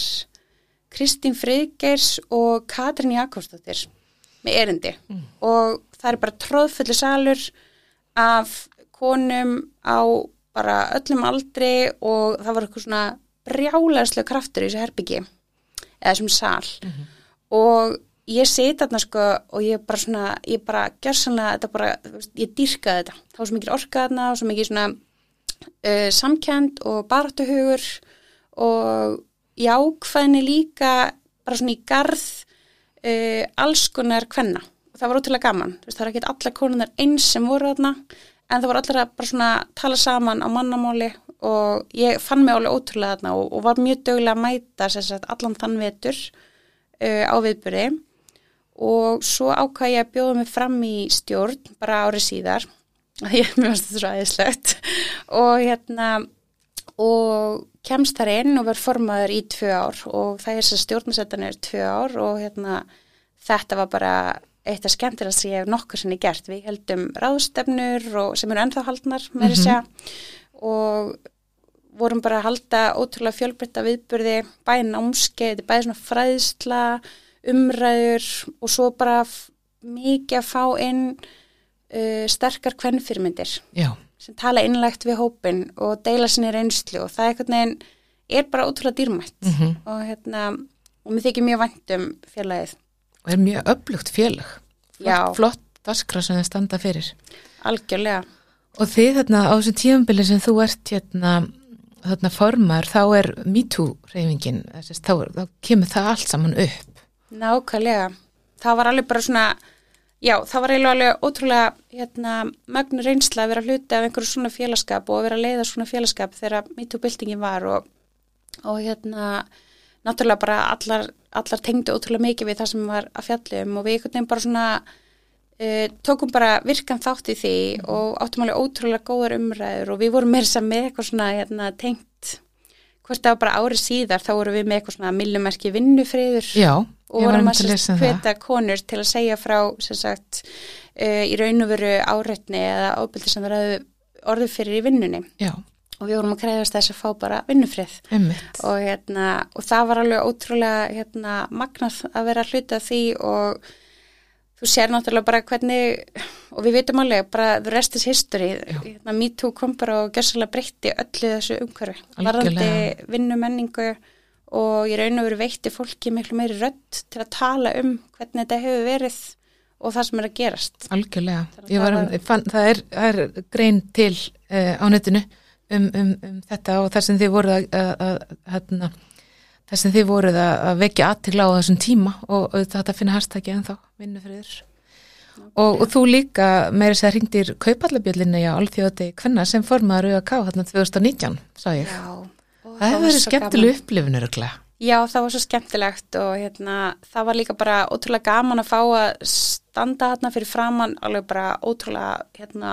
Kristín Friðgeirs og Katrin Jakobsdóttir með erindi. Og það er bara tróðfullu salur af konum á bara öllum aldri og það var eitthvað svona brjálæðslega kraftur í þessu herbyggi eða þessum sal. Og ég seti þarna sko og ég bara svona, ég bara gjörsanlega þetta bara, ég dýrkaði þetta. Þá var svo mikið orka þarna og svo mikið svona uh, samkend og baratuhugur og jákvæðni líka bara svona í garð uh, alls konar kvenna. Og það var ótrúlega gaman, veist, það var ekki allar konunar eins sem voru þarna en það voru allar að bara svona tala saman á mannamáli og ég fann mig alveg ótrúlega þarna og, og var mjög dögulega að mæta sagt, allan þann vetur uh, á viðbyrði og svo ákvað ég að bjóða mig fram í stjórn bara árið síðar. Ég mér varst þetta svo aðeinslegt og hérna og kemst þar inn og verð formaður í tvö ár. Og það er þess að stjórnasettan er tvö ár og hérna þetta var bara eitt af skemmtilegast sem ég hef nokkur sinni gert. Við heldum ráðstefnur og sem eru ennþá haldnar með þess að og vorum bara að halda ótrúlega fjölbreytta viðburði, bæði námskeið, bæði svona fræðsla, umræður og svo bara mikið að fá inn uh, sterkar kvennfyrmyndir Já, sem tala innlægt við hópin og deila sinni reynslu og það er er bara ótrúlega dýrmætt Mhm. og hérna og mér þykir mjög vænt um félagið og er mjög öflugt félag flott, flott daskra sem þið standa fyrir algjörlega. og þið þarna á þessum tífambili sem þú ert hérna þarna formar þá er MeToo reyfingin þá, þá kemur það allt saman upp Nákvæmlega. Það var alveg bara svona, já, það var eiginlega alveg ótrúlega hérna, mögnu reynsla að vera hluti af einhverju svona félagskap og að vera að leiða svona félagskap þegar MeToo-byltingin var og, og hérna, náttúrulega bara allar, allar tengdu ótrúlega mikið við það sem var að fjallum og við einhvern veginn bara svona uh, tókum bara virkan þátt í því og áttum alveg ótrúlega góðar umræður og við vorum meira sem með eitthvað svona hérna, tengt. Hvort það var bara árið síðar þá vorum við með eitthvað svona millumerki vinnufriður. Já, og vorum um að að hveta konur til að segja frá sagt uh, í raun og veru áreitni eða ábyldi sem verið orðið fyrir í vinnunni. Já, og við vorum að krefast þess að fá bara vinnufrið. Og, hérna, og það var alveg ótrúlega hérna, magnað að vera hluta af því og þú sér náttúrulega bara hvernig og við veitum alveg bara the rest is history. Hérna, me too kom bara og gjössalega breytti öllu þessu umhverfi. Varðandi vinnumenningu og ég raun og veru veitti fólki miklu meiri rödd til að tala um hvernig þetta hefur verið og það sem er að gerast. Algjörlega, það um, var- ég fann, það, er, það er grein til uh, á netinu um, um, um þetta og það sem þið voruð að, að, að hérna, voruð að, að vekja aðtigla á þessum tíma og, þetta finna hashtaggi ennþá, vinnufriður. Og, og þú líka meira sér hringdir kaupallabjöllinu já, alþjóði hvenna sem formaður UAK hérna 2019, sá ég. Já, það hefur verið skemmtileg upplifunur örugglega. Já, það var svo skemmtilegt og hérna, það var líka bara ótrúlega gaman að fá að standa þarna fyrir framann, alveg bara ótrúlega hérna,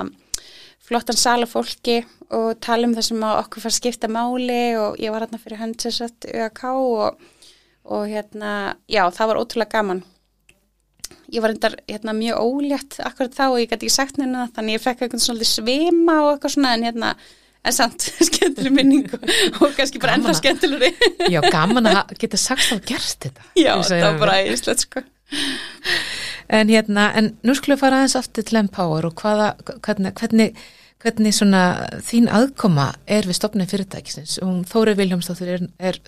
flottan sala fólki og tala um það sem okkur fær skipta máli og ég var hérna fyrir höndsinsett ÖK og, og hérna, já, það var ótrúlega gaman. Ég var endar hérna, mjög ólétt akkurat þá og ég gæti ekki sagt neina þannig ég fekk eitthvað svolítið svima og eitthvað svona en hérna, en samt skemmtileg minning og, kannski bara ennþá að- skemmtilegri. já, gaman að geta sagt og gert þetta Já, það var bara æðislegt sko. En hérna, en nú skulum við fara aðeins aftur til Empower og hvaða, hvernig, hvernig, hvernig svona þín aðkoma er við stopnið fyrirtækisins og Þóri Viljámsdóttir er, er,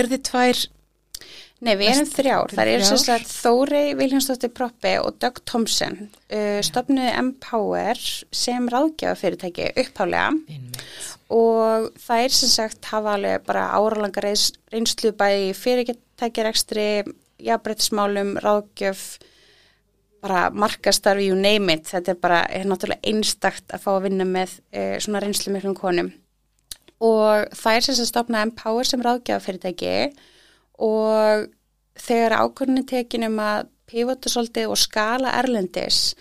er þið tvær, Nei, við erum þrjár. Það er sem sagt Þórei Viljánsdóttir Proppi og Doug Thompson uh, stopnuði Empower sem ráðgjafa fyrirtæki upphálega einmitt, og það er sem sagt hafa alveg bara áralanga reynslu bæði í fyrirtækjarekstri, jafnbreytismálum, ráðgjöf, bara markastarfi, you name it. Þetta er bara, er náttúrulega einstakt að fá að vinna með uh, svona reynslu miklum konum. Og það er sem sagt stopnað Empower sem ráðgjafa fyrirtæki og þegar ákvörðinu tekin um að pivota svolítið og skala erlendis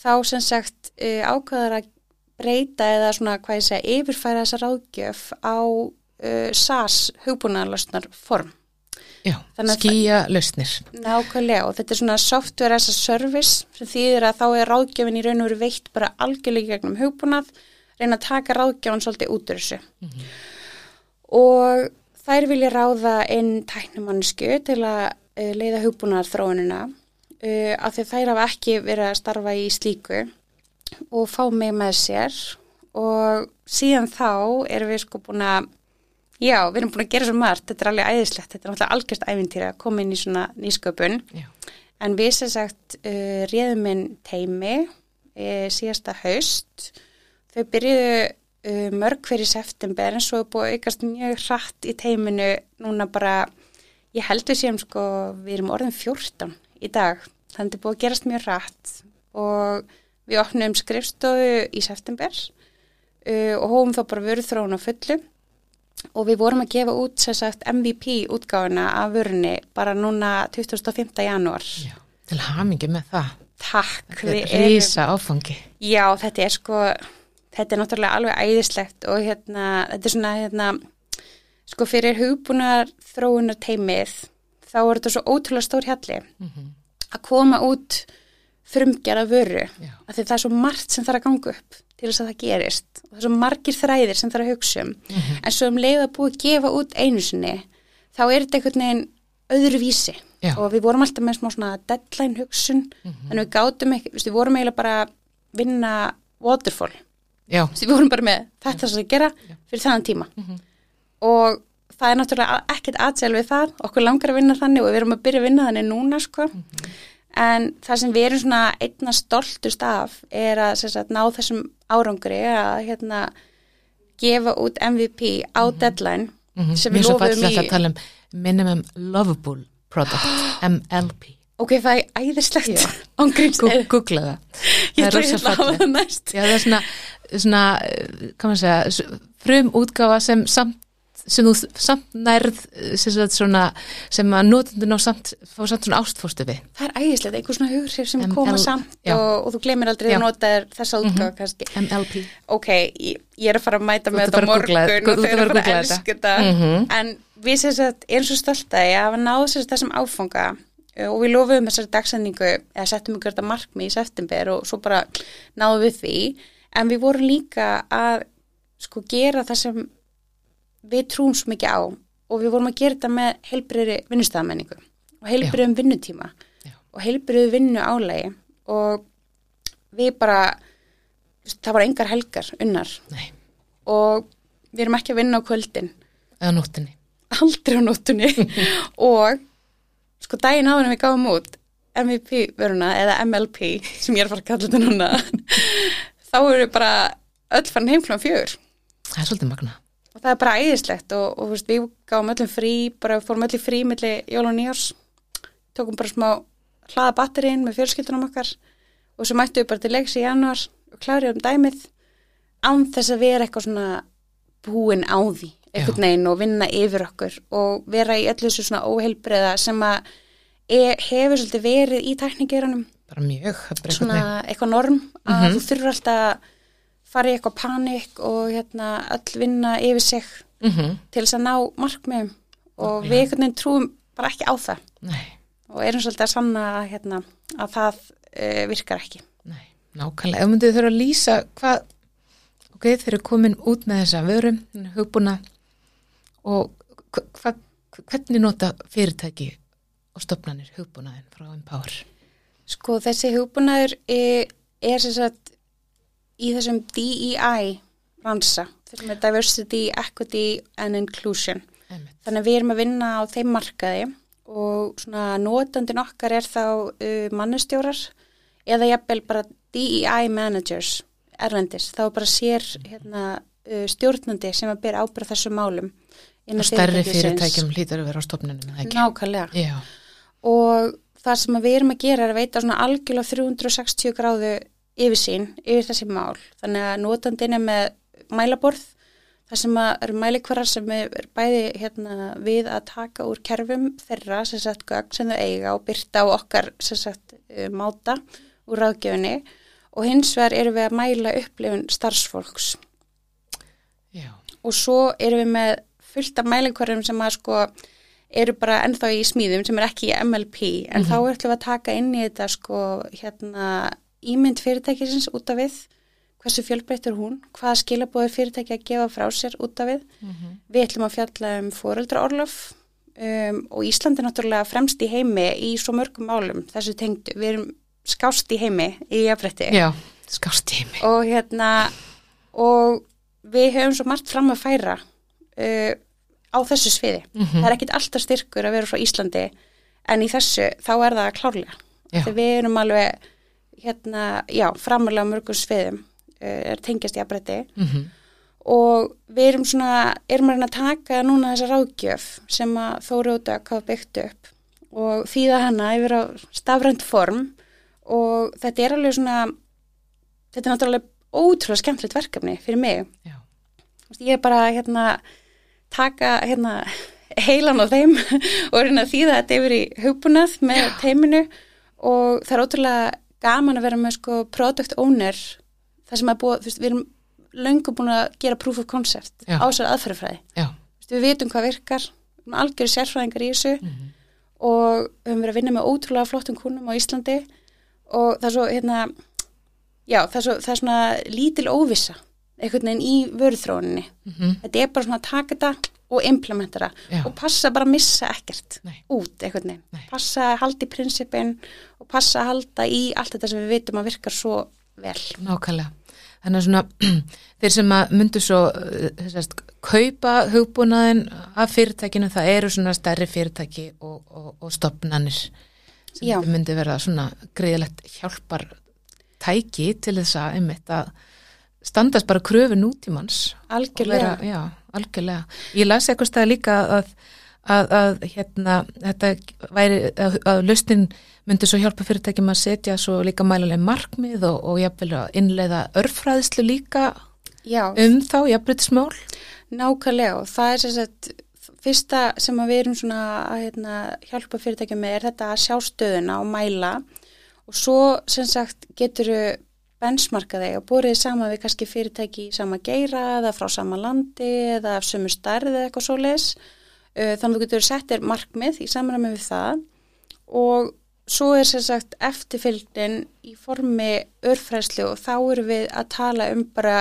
þá sem sagt uh, ákvörðar að breyta eða svona hvað ég segja yfirfæra þessa ráðgjöf á uh, SAS hugbúnaðarlösnar form. já, skýja lausnir. Nákvæmlega og þetta er svona software as a service sem þýðir að þá er ráðgjöfin í raun og veru veitt bara algjörlega gegnum hugbúnað, reyna að taka ráðgjöfin svolítið út úr þessu. Og þær vilja ráða inn tæknumannsku til að uh, leiða hugbúnaðar þróunina uh, af því þær hafa ekki verið að starfa í slíku og fá mig með sér og síðan þá erum við sko búin að Já, við erum búin að gera svo margt, þetta er alveg æðislegt, þetta er náttúrulega algjörst æfintýri að koma inn í svona nýsköpun. Já. En við sem sagt uh, réðum minn teimi uh, síðasta haust. Þau byrjuðu uh, mörg fyrir september en svo er búið að aukast mjög hratt í teiminu núna bara, ég held við séum sko, við erum orðin 14 í dag. Þannig er búið að gerast mjög hratt og við opnum skrifstofu í september uh, og hófum þá bara vöru þróun á fullu og við vorum að gefa út sem sagt MVP útgáfuna af vörunni bara núna 25. janúar. Já, til hamingi með það. Takk. Þetta er rísa áfangi. Já, þetta er sko, þetta er náttúrulega alveg æðislegt og hérna, þetta er svona, hérna, sko fyrir hugbúnar þróunar teimið, þá er þetta svo ótrúlega stór hjalli Mhm. að koma út frumgerða vöru, Já. af því það er svo margt sem þarf að ganga upp til þess að það gerist og það er svo margir þræðir sem þarf að hugsa um Mhm. en svo um leið að búið að gefa út einu sinni þá er þetta einhvern veginn öðru vísi Já. og við vorum alltaf með smá svona deadline hugsun þannig við gátum ekki, við vorum eiginlega bara vinna waterfall Já, við vorum bara með þetta sem að gera fyrir þannan tíma. Mhm. og það er náttúrulega ekkert aðsel við það, okkur langar að vinna þannig og við erum að byrja að vinna þannig núna sko. En það sem við erum svona einna stoltust af er að sagt, ná þessum árangri að hérna gefa út MVP á deadline Mhm. sem Mér við er svo lofum fallegt í að tala um minimum lovable product, MLP. Ok, það er æðislegt. Ángríms Googla það. ég Það er ætla rosa að hafa það næst. Já, það er svona, svona hvað maður segja, frum útgáfa sem samt sem þú samt nærð sem, svona, sem að notendur ná samt fá samt svona ástfóstu við. Það er æðislegt, einhver svona hughrif sem ML koma samt og, og þú glemir aldrei Já. Mhm. að nota þessa útgáfa kannski. MLP ok, ég, ég er að fara að mæta með að þetta á að morgun og þau að eru að að fara að elska þetta. Mhm. en við sem sagt erum svo stolt að hafa náð þessum áfanga og við lofum þessari dagsendingu eða settum ykkur þetta markmi í september og svo bara náðum við því. En við vorum líka að sko gera það sem við trúum svo mikið á og við vorum að gera þetta með heilbriðri vinnustæðamenningu og heilbriðum vinnutíma Já. og heilbriðu vinnu álægi og við bara það var engar helgar unnar. Nei, og við erum ekki að vinna á kvöldin. Eða nóttinni aldrei á nóttunni. Og sko daginn áður en við gáum út MVP veruna eða MLP sem ég er að fara að kalla þetta núna þá við bara öll farin heim klán fjögur. Það er svolítið magna og það er bara æðislegt og, og veist, við gáum öllum frí bara fórum öll í frí milli jól og nýjárs tókum bara smá hlaða batterín með fjölskyldunum okkar og svo mættum við bara til leiks í januar og klárið um dæmið án þess að vera eitthvað svona búin á því einhvern veginn og vinna yfir okkur og vera í öllu þessu svona óheilbreiða sem að e, hefur svolítið verið í tækningeranum Bara mjög, svona eitthvað norm að Mhm. þú þurfur alltaf að fara í eitthvað panik og hérna öll vinna yfir sig mm -hmm. til þess að ná markmiðum. Og við einhvern veginn trúum bara ekki á það. Nei, og erum svolítið að sanna hérna, að það uh, virkar ekki. nei, nákvæmlega. Ef myndið þurfa að lýsa hvað ok, þeir eru komin út með þessa vörum hugbúna og hva, hvernig nota fyrirtæki og stopnanir hugbúnaðin frá Empower Sko þessi hugbúnaður er, er sem sagt í þessum DEI ransa, þessum er Diversity, Equity and Inclusion. Einmitt. Þannig að við erum að vinna á þeim markaði og svona notandin okkar er þá uh, mannustjórar eða jafnvel bara DEI managers erlendis, þá bara sér hérna, uh, stjórnandi sem að byrja ábyrða þessum málum og stærri fyrirtækjum hlýtur að vera á stopnunum? Nákvæmlega. Já, og það sem við erum að gera er að veita svona algjörlega 360 gráðu yfirsýn yfir þessi mál. Þannig að notandinn er með mælaborð það sem eru mælikvarar sem er bæði hérna, við að taka úr kerfum þeirra sem sagt gögn sem þau eiga og byrta á okkar sem sagt uh, máta úr ráðgjöfinni. Og hins vegar erum við að mæla upplifun starfsfólks og svo erum við með fullt af mælingvarum sem að sko eru bara ennþá í smíðum sem er ekki í MLP en þá ætlum við að taka inn í þetta sko hérna ímynd fyrirtækisins út af við hversu fjölbreyttur hún, hvaða skilabóður fyrirtæki að gefa frá sér út af við. Við ætlum að fjalla um fóreldraorlof um, og Íslandi er náttúrulega fremst í heimi í svo mörgum málum þessu tengdu, við erum skást í heimi í jafnbretti og hérna og við höfum svo margt fram að færa uh, á þessu sviði. Mhm. Það er ekkit alltaf styrkur að vera frá Íslandi en í þessu þá er það klárlega. Þegar við erum alveg hérna, já, framalega á mörgum sviðum uh, er tengjast í aðbretti mm og við erum svona, erum að taka núna þessa ráðgjöf sem að Þóri og Dögg hafa byggt upp og þýða hana yfir á stafrænt form og þetta er alveg svona, þetta er náttúrulega ótrúlega skemmtilegt verkefni fyrir mig. já, veist, Ég er bara hérna taka hérna heilan á þeim og reyna að þýða þetta yfir í hugbúnað með teiminu og það er ótrúlega gaman að vera með sko product owner það sem er búið, þú veist, við erum löngu búin að gera proof of concept Já. á já Þú veist, Við vitum hvað virkar, við erum algjörðu sérfræðingar í þessu Mhm. og við höfum verið að vinna með ótrúlega flottum kúnum á Íslandi og það er svo, hérna, já, það er, svo, það er svona lítil óvissa einhvern veginn í vörðróninni. Mhm. Þetta er bara svona að taka þetta og implementara Já. og passa bara að missa ekkert Nei. út einhvern veginn. Nei. Passa að halda í prinsipin og passa að halda í allt þetta sem við vitum að virkar svo vel. Nákvæmlega. Þannig að svona þeir sem að myndu svo uh, þessast, kaupa hugbúnaðin af fyrirtækinu, það eru svona stærri fyrirtæki og, og, og stopnanir sem Já. myndi vera svona greiðilegt hjálpar tæki til þess að einmitt að standast bara kröfu nútímans. Og algjörlega. vera, já, algjörlega. Ég las eitthvað stað líka að, að, að hérna, þetta væri að, að lausnin myndi svo hjálpa fyrirtækjum að setja svo líka mæluleg markmið og, og jafnvel að innleiða örfræðslu líka Já, um þá, jafnbrytismál nákvæmlega og það er sem sagt fyrsta sem við erum svona að hérna, hjálpa fyrirtækjum með er þetta að sjá stöðuna og mæla og svo sem sagt getur benchmarka þig og búrið saman við kannski fyrirtæki í sama geira eða frá sama landi eða af sömu stærð eða eitthvað svo leis þannig að þú getur settir markmið í samræmi við það. Og svo er sem sagt eftirfylgnin í formi örfræðslu og þá erum við að tala um bara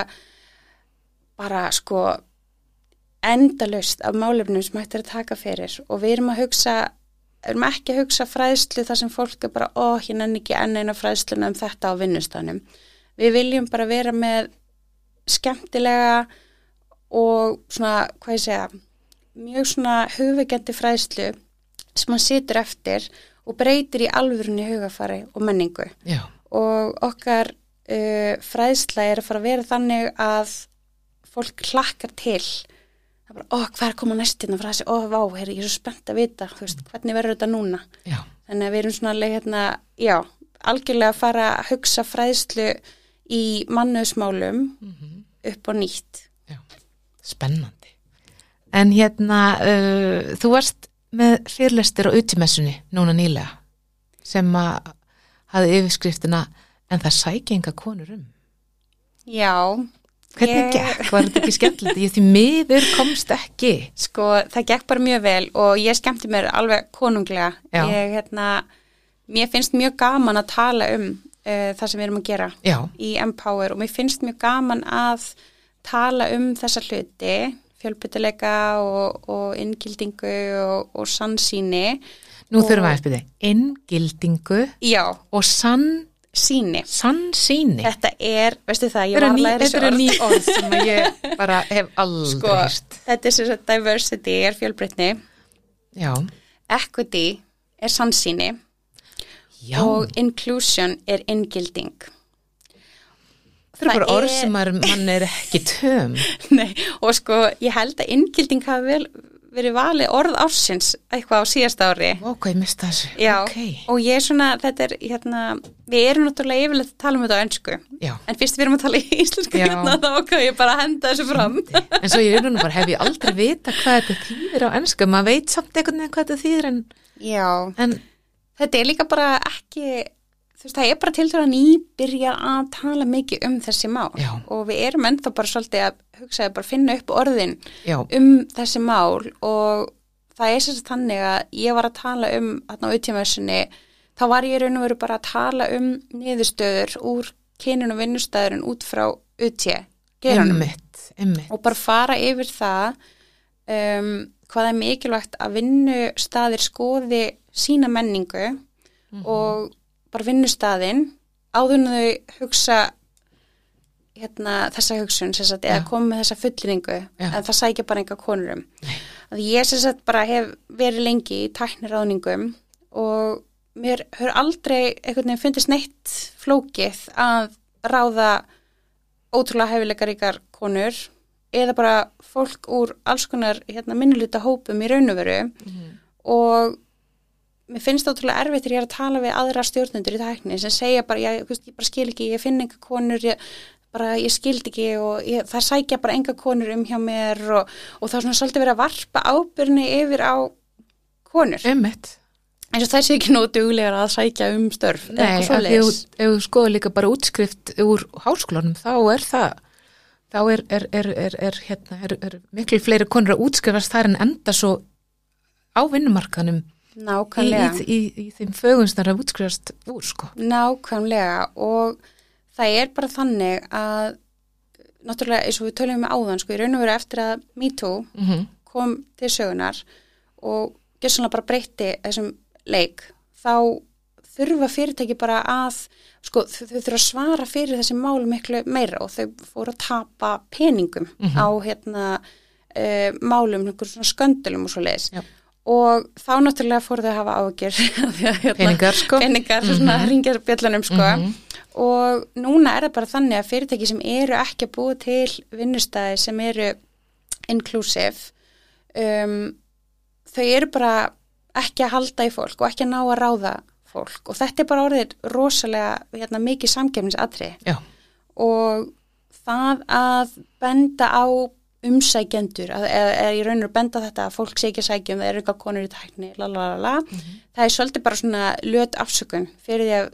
bara sko endalust af málefnum sem hægt er að taka fyrir. Og við erum að hugsa erum ekki að hugsa fræðslu þar sem fólk er bara, ó, ég nenni ekki enn eina fræðsluna um þetta á vinnustanum. Við viljum bara vera með skemmtilega og svona, hvað ég segja, mjög svona hugveikjandi fræðslu sem hann situr eftir og breytir í alvörunni hugafari og menningu. Já, Og okkar uh, fræðsla er að fara að vera þannig að fólk hlakkar til það er bara, ó, hvað er að koma næstina frá þessi, ó, vá, heyri, ég er svo spennt að vita þú veist, hvernig verður þetta núna? Já, þannig að við erum svona alveg hérna, já algjörlega að fara að hugsa fræðslu í mannöðsmálum upp á nýtt. Já, spennandi. En hérna, uh, þú varst með fyrirlestir á utimessunni núna nýlega sem að hafi yfirskriftina en það sækja enga konur um. já, Hvernig Ég- gekk? Var þetta ekki skemmtilegt? Ég því miður komst ekki. sko, það gekk bara mjög vel og ég skemmti mér alveg konunglega ég, hérna, mér finnst mjög gaman að tala um uh, það sem við erum að gera Já, í Empower og mér finnst mjög gaman að tala um þessa hluti fjölbyttileika og, og inngildingu og, og sannsýni nú Og- þurfum við að spyrja. Inngildingu og sann, síni sannsýni. þetta er, veistu það, ég var að læra þetta eru þessu ný orð orð sem ég bara hef aldrei sko, þetta er sem sagt diversity er fjölbreytni, Já, equity er sannsýni. Já, og inclusion er inngilding. Það eru bara orð sem er, mann er ekki töm. Nei, og sko, ég held að inngilding hafi vel verið valið orð ársins eitthvað á síðast ári þessu. Já, Ok, og ég er svona, þetta er, hérna, við erum náttúrulega yfirleitt að tala um þetta á önsku, já. en fyrst við erum að tala í íslensku hérna, þá ok, ég bara henda þessu fram. En svo ég er nú bara, hef ég aldrei vita hvað þetta þýðir á ennsku. Maður veit samt einhvern veginn hvað þetta þýðir en, Já, en þetta er líka bara ekki, þú veist, það er bara til þess að nýbyrja að tala mikið um þessi mál. Já. og við erum ennþá bara svolítið að hugsa að bara finna upp orðin já, um þessi mál. Og það er sérst þannig að ég var að tala um þarna á uttímaðsynni, þá var ég raun og veru bara að tala um niðurstöður úr kyninu vinnustæðurinn út frá utí, geranum og bara fara yfir það um, hvað er mikilvægt að vinnustæðir skoði sína menningu og bara vinnustæðin áður en þau hugsa hérna, þessa hugsun sagt, eða koma með þessa fullinningu Já. en það sækja bara enga konur um Nei. að ég sagt bara hef verið lengi í tækniráðningum og mér hefur aldrei einhvern veginn fundist neitt flókið að ráða ótrúlega hefileikaríkar konur eða bara fólk úr alls konar hérna, minnuluta hópum í raun og veru og mér finnst það ótrúlega erfitt þegar ég er að tala við aðra stjórnendur í tækni sem segja bara, ég, veist, ég bara skil ekki, ég finn enga konur, ég, bara ég skildi ekki og ég, það sækja bara enga konur um hjá mér og, og það er svona svolítið verið að varpa ábyrni yfir á konur. Emmitt. eins og þessi ekki nóg duglegar að sækja um störf Nei, af því að þú- skoður líka bara útskrift úr háskólanum, þá er það þá er, er, er, er, er, hérna, er, er miklu fleiri konur að útskrifast þar en enda svo á vinnumarkanum í, í, Nákvæmlega. í, í þeim fögunsnar að útskrifast úr, sko. Nákvæmlega og það er bara þannig að náttúrulega eins og við tölum með áðan sko í raun og veru eftir að MeToo Mm kom til sögunar og gessunlega bara breytti þessum leik þá þurfa fyrirtæki bara að sko þau, þurfa að svara fyrir þessi mál miklu meira og þau fóru að tapa peningum Mhm. á hérna uh, málum, svona sköndulum og svo leiðis Já. Og þá náttúrulega fór þau að hafa ágjör Peningar, sko. peningar, svona mm -hmm. ringjar bjöllunum sko Mhm. og núna er það bara þannig að fyrirtæki sem eru ekki að búa til vinnustæði sem eru inclusive um, þau eru bara ekki að halda í fólk og ekki að ná að ráða fólk og þetta er bara orðið rosalega hérna, mikið samkefnisatri Já, og það að benda á umsækjendur að, eða, eða í raun og benda þetta að fólk sé ekki að sækja um það eru eitthvað konur í tækni la, la, la, la. það er svolítið bara svona löt afsökun fyrir því að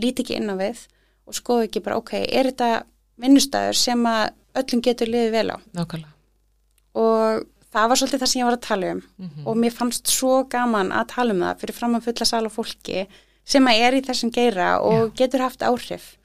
líti ekki inn á við og skoðu ekki bara ok, er þetta vinnustæður sem að öllum getur liðið vel á nákvæmlega. og það var svolítið það sem ég var að tala um Mhm. og mér fannst svo gaman að tala um það fyrir fram að fulla sal og fólki sem að er í þessum geira og getur haft áhrif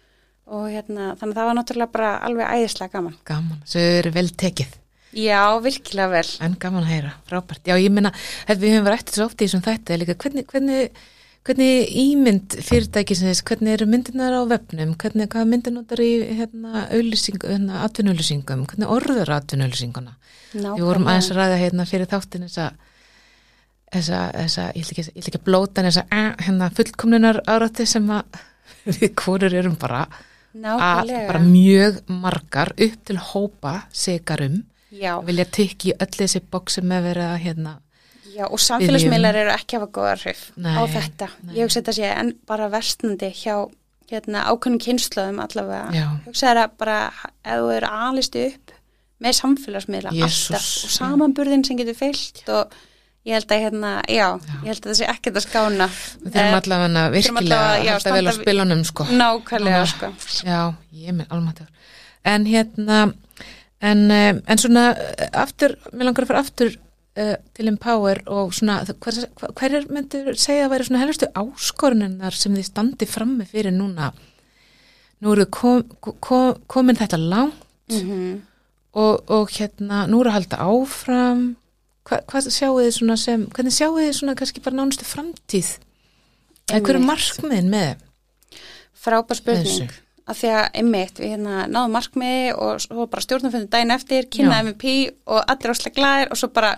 og hérna, þannig að það var náttúrulega bara alveg æðislega gaman. Gaman, þau eru vel tekið. Já, virkilega vel. En gaman að heyra, frábært. Já, ég minna, við höfum rættið svo oft í þessum þætti, er líka hvernig, hvernig, hvernig ímynd fyrirtækisins, hvernig eru myndirnar á vefnum, hvernig, hvaða myndir notar í hérna, auðlýsing, hérna, atvinnauðlýsingum, hvernig orður atvinnauðlýsinguna. Við vorum aðeins að ræða hérna fyrir þáttin þessa, þessa, ég ætla ekki, ég ætla ekki að blóta en þessa eh, hérna, fullkomnunar árætti sem að við hvorur erum bara að bara mjög margar upp til hópa sekarum Já, vilja tikki í öll þessi bóksi með verið að hérna já, og samfélagsmiðlar eru ekki að hafa góða hrif á þetta. nei. Ég hugsa þetta sé en bara verstandi hjá hérna, ákveðnum kynnslöðum allavega. Já. Hugsa þetta bara ef þú eru alist upp með samfélagsmiðla alltaf og samanburðin sem getur fyllt og ég held að hérna, já, ég held að það sé ekkert að skána. við þurfum Eh, allavega virkilega að já, halda vel á spilunum sko Nákvæmlega, sko. Já, ég minn almatur. En hérna, en, um, en svona eh, aftur, mér langar að fara aftur uh, til Empower og svona, hver, hver er myndir segja að væri svona helstu áskoruninnar sem þið standi frammi fyrir núna? Nú eru kom, kom, komin þetta langt Mm og, og hérna, nú eru að halda áfram. Hva, hvað sjáu þið svona sem, hvernig sjáu þið svona kannski bara nánustu framtíð? Eða hver er Einmitt. markmiðin með? Frábær spurning. Af því að einmitt við hérna náðum markmiði og svo bara stjórnumfundin daginn eftir, kynna Já. MVP og allir áslega glæðir og svo bara,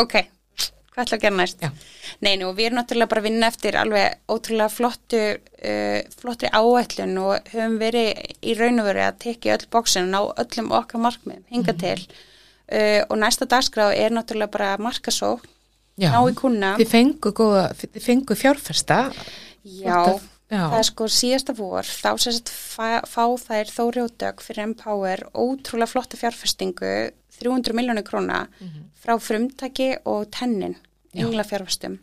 ok, hvað ætla að gera næst? Já. Nei, nú, við erum náttúrulega bara að vinna eftir alveg ótrúlega flottu, uh, flottri áætlun og höfum verið í raun og verið að tekja öll bóksin og ná öllum okkar markmiðum, hinga til. Uh, og næsta dagskráð er náttúrulega bara markasók, ná í kuna. Þið fengu, góða, þið fengu fjárfesta Já, af- já. það er sko síðasta vor, þá sagt fá, fá þær þóri og dög fyrir Empower ótrúlega flotta fjárfestingu, 300 miljónir króna frá frumtaki og tennin, Já. engla fjárfestum.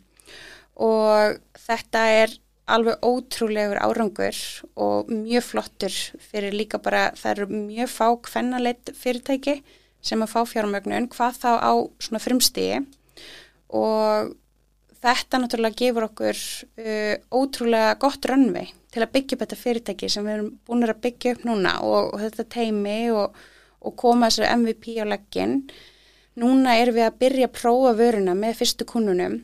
Og þetta er alveg ótrúlegur árangur og mjög flottur fyrir líka bara, það eru mjög fá kvennaleitt fyrirtæki sem að fá fjármögnun, hvað þá á svona frumstíi og þetta náttúrulega gefur okkur uh, ótrúlega gott rönnvei til að byggja upp þetta fyrirtæki sem við erum búin að byggja upp núna og, og þetta teimi og, og koma þessu MVP á leggin. Núna erum við að byrja að prófa vöruna með fyrstu kunnunum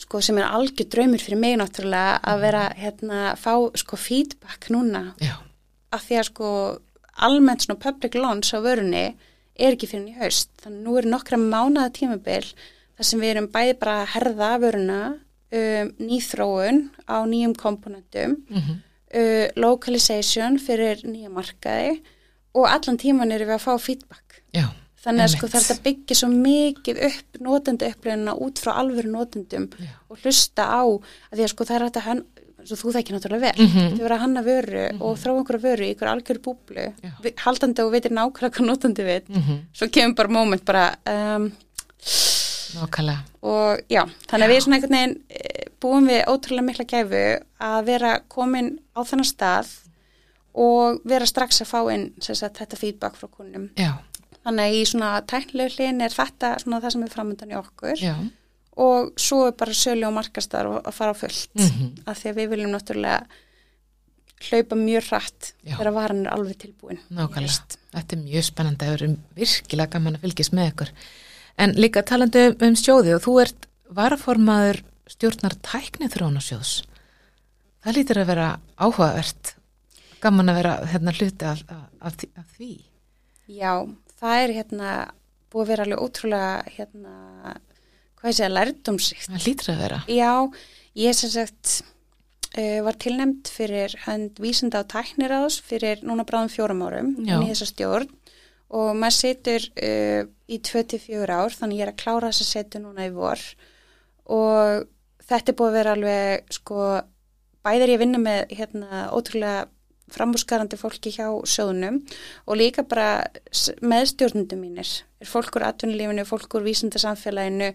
sko, sem er algjör draumur fyrir mig náttúrulega að vera hérna, fá sko, feedback núna. Já, af því að sko almennt svona public launch á vörunni er ekki fyrir í haust. Þannig nú eru nokkra mánaða tímabil þar sem við erum bæði bara að herða vöruna, um, nýþróun á nýjum komponentum, Mhm. uh, localization fyrir nýja markaði og allan tíman erum við að fá feedback. já, Þannig að sko það er að byggja svo mikið upp notenda upplifuna út frá alvöru notendum Já. og hlusta á að því að sko það er hægt að svo þú þekki náttúrulega vel, Mhm. þetta verið að hanna vöru og þróa einhverja vöru í einhverju algjörðu búblu, Já. haldandi og veitir nákvæmlega hvað notandi veit, Mhm. svo kemur bara moment bara um, nákvæmlega. og já, þannig að við svona einhvern veginn eh, búum við ótrúlega mikla gæfu að vera komin á þennan stað og vera strax að fá inn sagt, þetta feedback frá kunnum. Já, Þannig að í svona tæknilegu hlinn er þetta svona það sem er framöndan í okkur já, og svo er bara sölu og markastar að fara á fullt Mhm. af því að við viljum náttúrulega hlaupa mjög hratt Já. þegar varan er alveg tilbúin. nákvæmlega. Þetta er mjög spennandi, það eru virkilega gaman að fylgjast með ykkur. En líka talandi um, um sjóði og þú ert varaformaður stjórnar tækni þróunasjóðs. Það lítur að vera áhugavert, gaman að vera hérna hluti af, af, af því. Já, það er hérna búið að vera alveg ótrúlega hérna, hvað ég segja, lærdomsrikt Það lítur að vera. Já, ég sem sagt uh, var tilnæmt fyrir hönd vísinda á tækniráðs fyrir núna bráðum fjórum árum Já. inn í þessa stjórn og maður setur uh, í 24 ár þannig ég er að klára þessa setu núna í vor og þetta er búið að vera alveg sko bæðir ég að vinna með hérna ótrúlega framúskarandi fólki hjá sjóðunum og líka bara meðstjórnundum mínir er fólk úr atvinnulífinu, fólk úr vísindasamfélaginu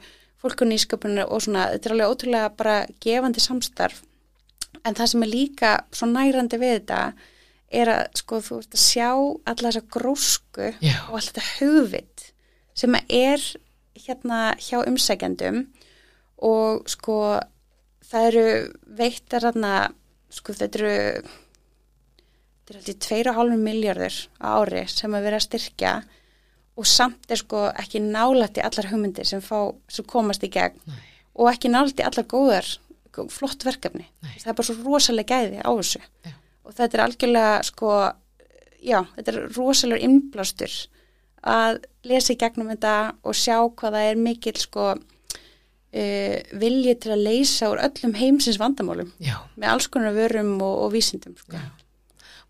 fólk úr nýsköpuninu og svona þetta er alveg ótrúlega bara gefandi samstarf en það sem er líka svo nærandi við þetta er að sko þú ert að sjá alla þessa grósku Já. og allt þetta hugvit sem er hérna hjá umsækjandum og sko það eru veittar hérna sko þetta eru þetta er alltaf 2,5 miljardur á ári sem að vera að styrkja og samt er sko ekki nálætti allar hugmyndir sem, fá, sem komast í gegn Nei. og ekki nálætti allar góðar gó- flott verkefni. Nei. Það er bara svo rosalega gæði á þessu Já. og þetta er algjörlega sko, já, þetta er rosalegur innblástur að lesa í gegnum þetta og sjá hvað það er mikil sko uh, vilji til að leysa úr öllum heimsins vandamálum Já. með alls konar vörum og, og vísindum sko. Já.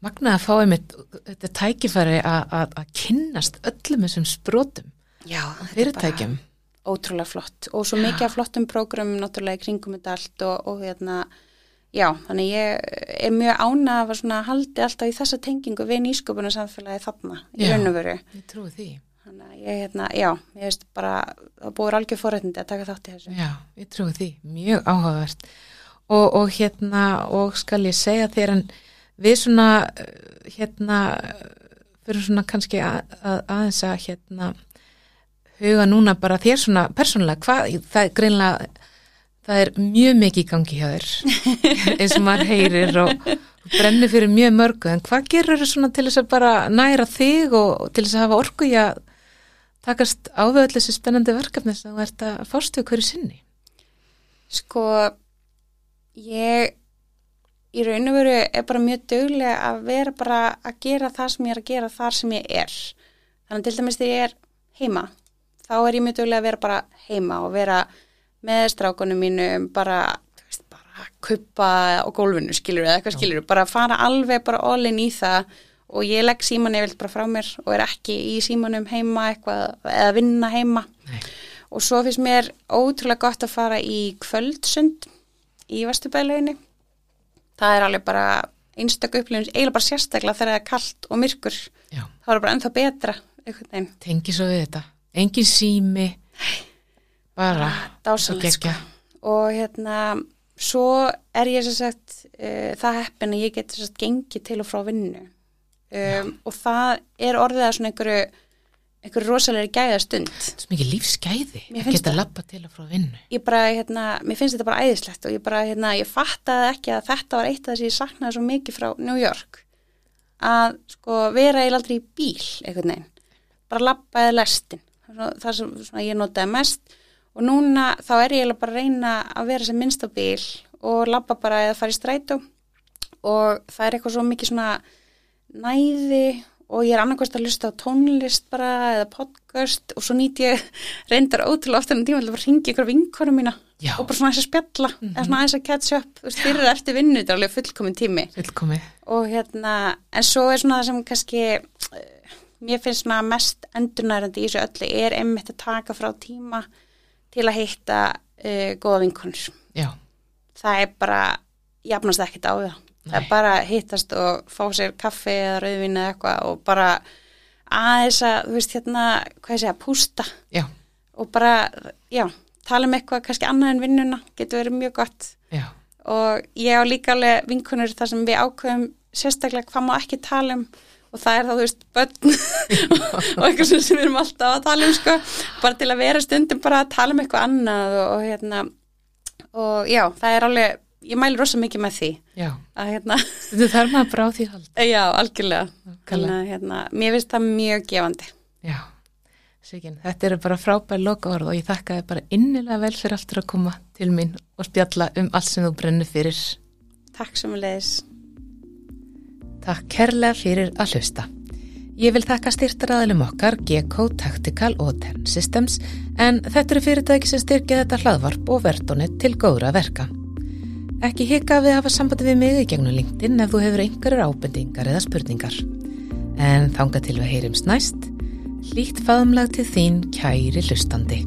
Magnaði að fá einmitt þetta tækifæri að- kynnast öllum þessum sprótum, Já, fyrirtækjum. ótrúlega flott og svo Já. mikið af flottum prógramum náttúrulega í kringum þetta allt og, og hérna, já, þannig ég er mjög ána að svona haldi alltaf í þessa tengingu við nýsköpuna samfélagi þarna í Já. raun og veru. Ég trúi því. Þannig að ég, hérna, já, ég veist bara, það búið algjör forrættindi að taka þátt í þessu. Já, ég trúi því. Mjög áhugavert. Og, og hérna, og skal ég segja þér en við svona, eh, hérna, fyrir svona kannski að, að, aðeins að hérna huga núna bara þér svona persónulega, hvað, það er greinlega, það er mjög mikið í gangi hjá þér, eins og maður heyrir og, og brennir fyrir mjög mörgu, en hvað gerur þau svona til þess að bara næra þig og, til þess að hafa orku í að takast á við öll þessi spennandi verkefni sem þú ert að fást við hverju sinni? Sko, ég í raun og veru er bara mjög duglega að vera bara að gera það sem ég er að gera þar sem ég er. Þannig að til dæmis þegar ég er heima, þá er ég mjög duglega að vera bara heima og vera með strákunum mínum, bara, þú veist, bara kuppa á gólfinu, skilur eða eitthvað skilur, bara fara alveg bara all-in í það og ég legg síman yfir bara frá mér og er ekki í símanum heima eitthvað, eða vinna heima. Nei. Og svo finnst mér ótrúlega gott að fara í kvöldsund í Vesturbæðleginni. Það er alveg bara einstakku upplifin, eiginlega bara sérstaklega þegar það er kallt og myrkur. Já, Það er bara ennþá betra, einhvern veginn. tengi svo við þetta. Engin sími, bara Dásalegt, geggja. Og hérna, svo er ég sem sagt uh, það heppin að ég get sem sagt gengið til og frá vinnu. Um, og það er orðið að svona einhverju, einhverju rosalegri gæða stund. Er mikið lífsgæði að geta það. lappa til og frá vinnu. ég bara, hérna, mér finnst þetta bara æðislegt og ég bara, hérna, ég fattaði ekki að þetta var eitt af þess að ég saknaði svo mikið frá New York að, sko, vera eiginlega aldrei í bíl, einhvern veginn bara labba eða lestin það sem svona, ég notaði mest og núna þá er ég bara að reyna að vera sem minnst á bíl og labba bara eða fara í strætó og það er eitthvað svo mikið svona næði og ég er annarkvæmst að lusta á tónlist bara eða podcast og svo nýt ég reyndar ótrúlega ofta en tíma til að ringi ykkur vinkonum mína Já. og bara svona aðeins að spjalla eða svona aðeins að catch up, þú veist, fyrir eftir vinnu þetta er alveg fullkomin tími. Fullkomið. og hérna, en svo er svona það sem kannski eh, mér finnst svona mest endurnærandi í þessu öllu er einmitt að taka frá tíma til að hitta uh, góða vinkonur. Já, það er bara, jafnast ekkert á það það er bara að hittast og fá sér kaffi eða rauðvín eða eitthvað og bara aðeins að, þú veist hérna, hvað ég segja, pústa. Já, og bara, já, tala um eitthvað kannski annað en vinnuna, getur verið mjög gott. Já, og ég á líka alveg vinkunur þar sem við ákveðum sérstaklega hvað má ekki tala um. Og það er þá, þú veist, börn og eitthvað sem sem við erum alltaf að tala um sko, bara til að vera stundum bara að tala um eitthvað annað og, og hérna. Og já, það er alveg ég mæli rosa mikið með því já. að hérna, Þetta þarf maður bara á því hald. já, algjörlega að hérna, mér finnst það mjög gefandi Já, Sigyn, þetta eru bara frábær loka orð og ég þakka þið bara innilega vel fyrir aftur að koma til mín og spjalla um allt sem þú brennur fyrir. Takk sem við leiðis Takk kærlega fyrir að hlusta. Ég vil þakka styrtaraðilum okkar, GECO, Tactical og Tern Systems en þetta eru fyrirtæki sem styrkja þetta hlaðvarp og verðdónið til góðra verka. Ekki hika við að hafa sambandi við mig í gegnum LinkedIn ef þú hefur einhverjar ábendingar eða spurningar. En þanga til við heyrimst næst, hlýtt faðumlag til þín kæri hlustandi.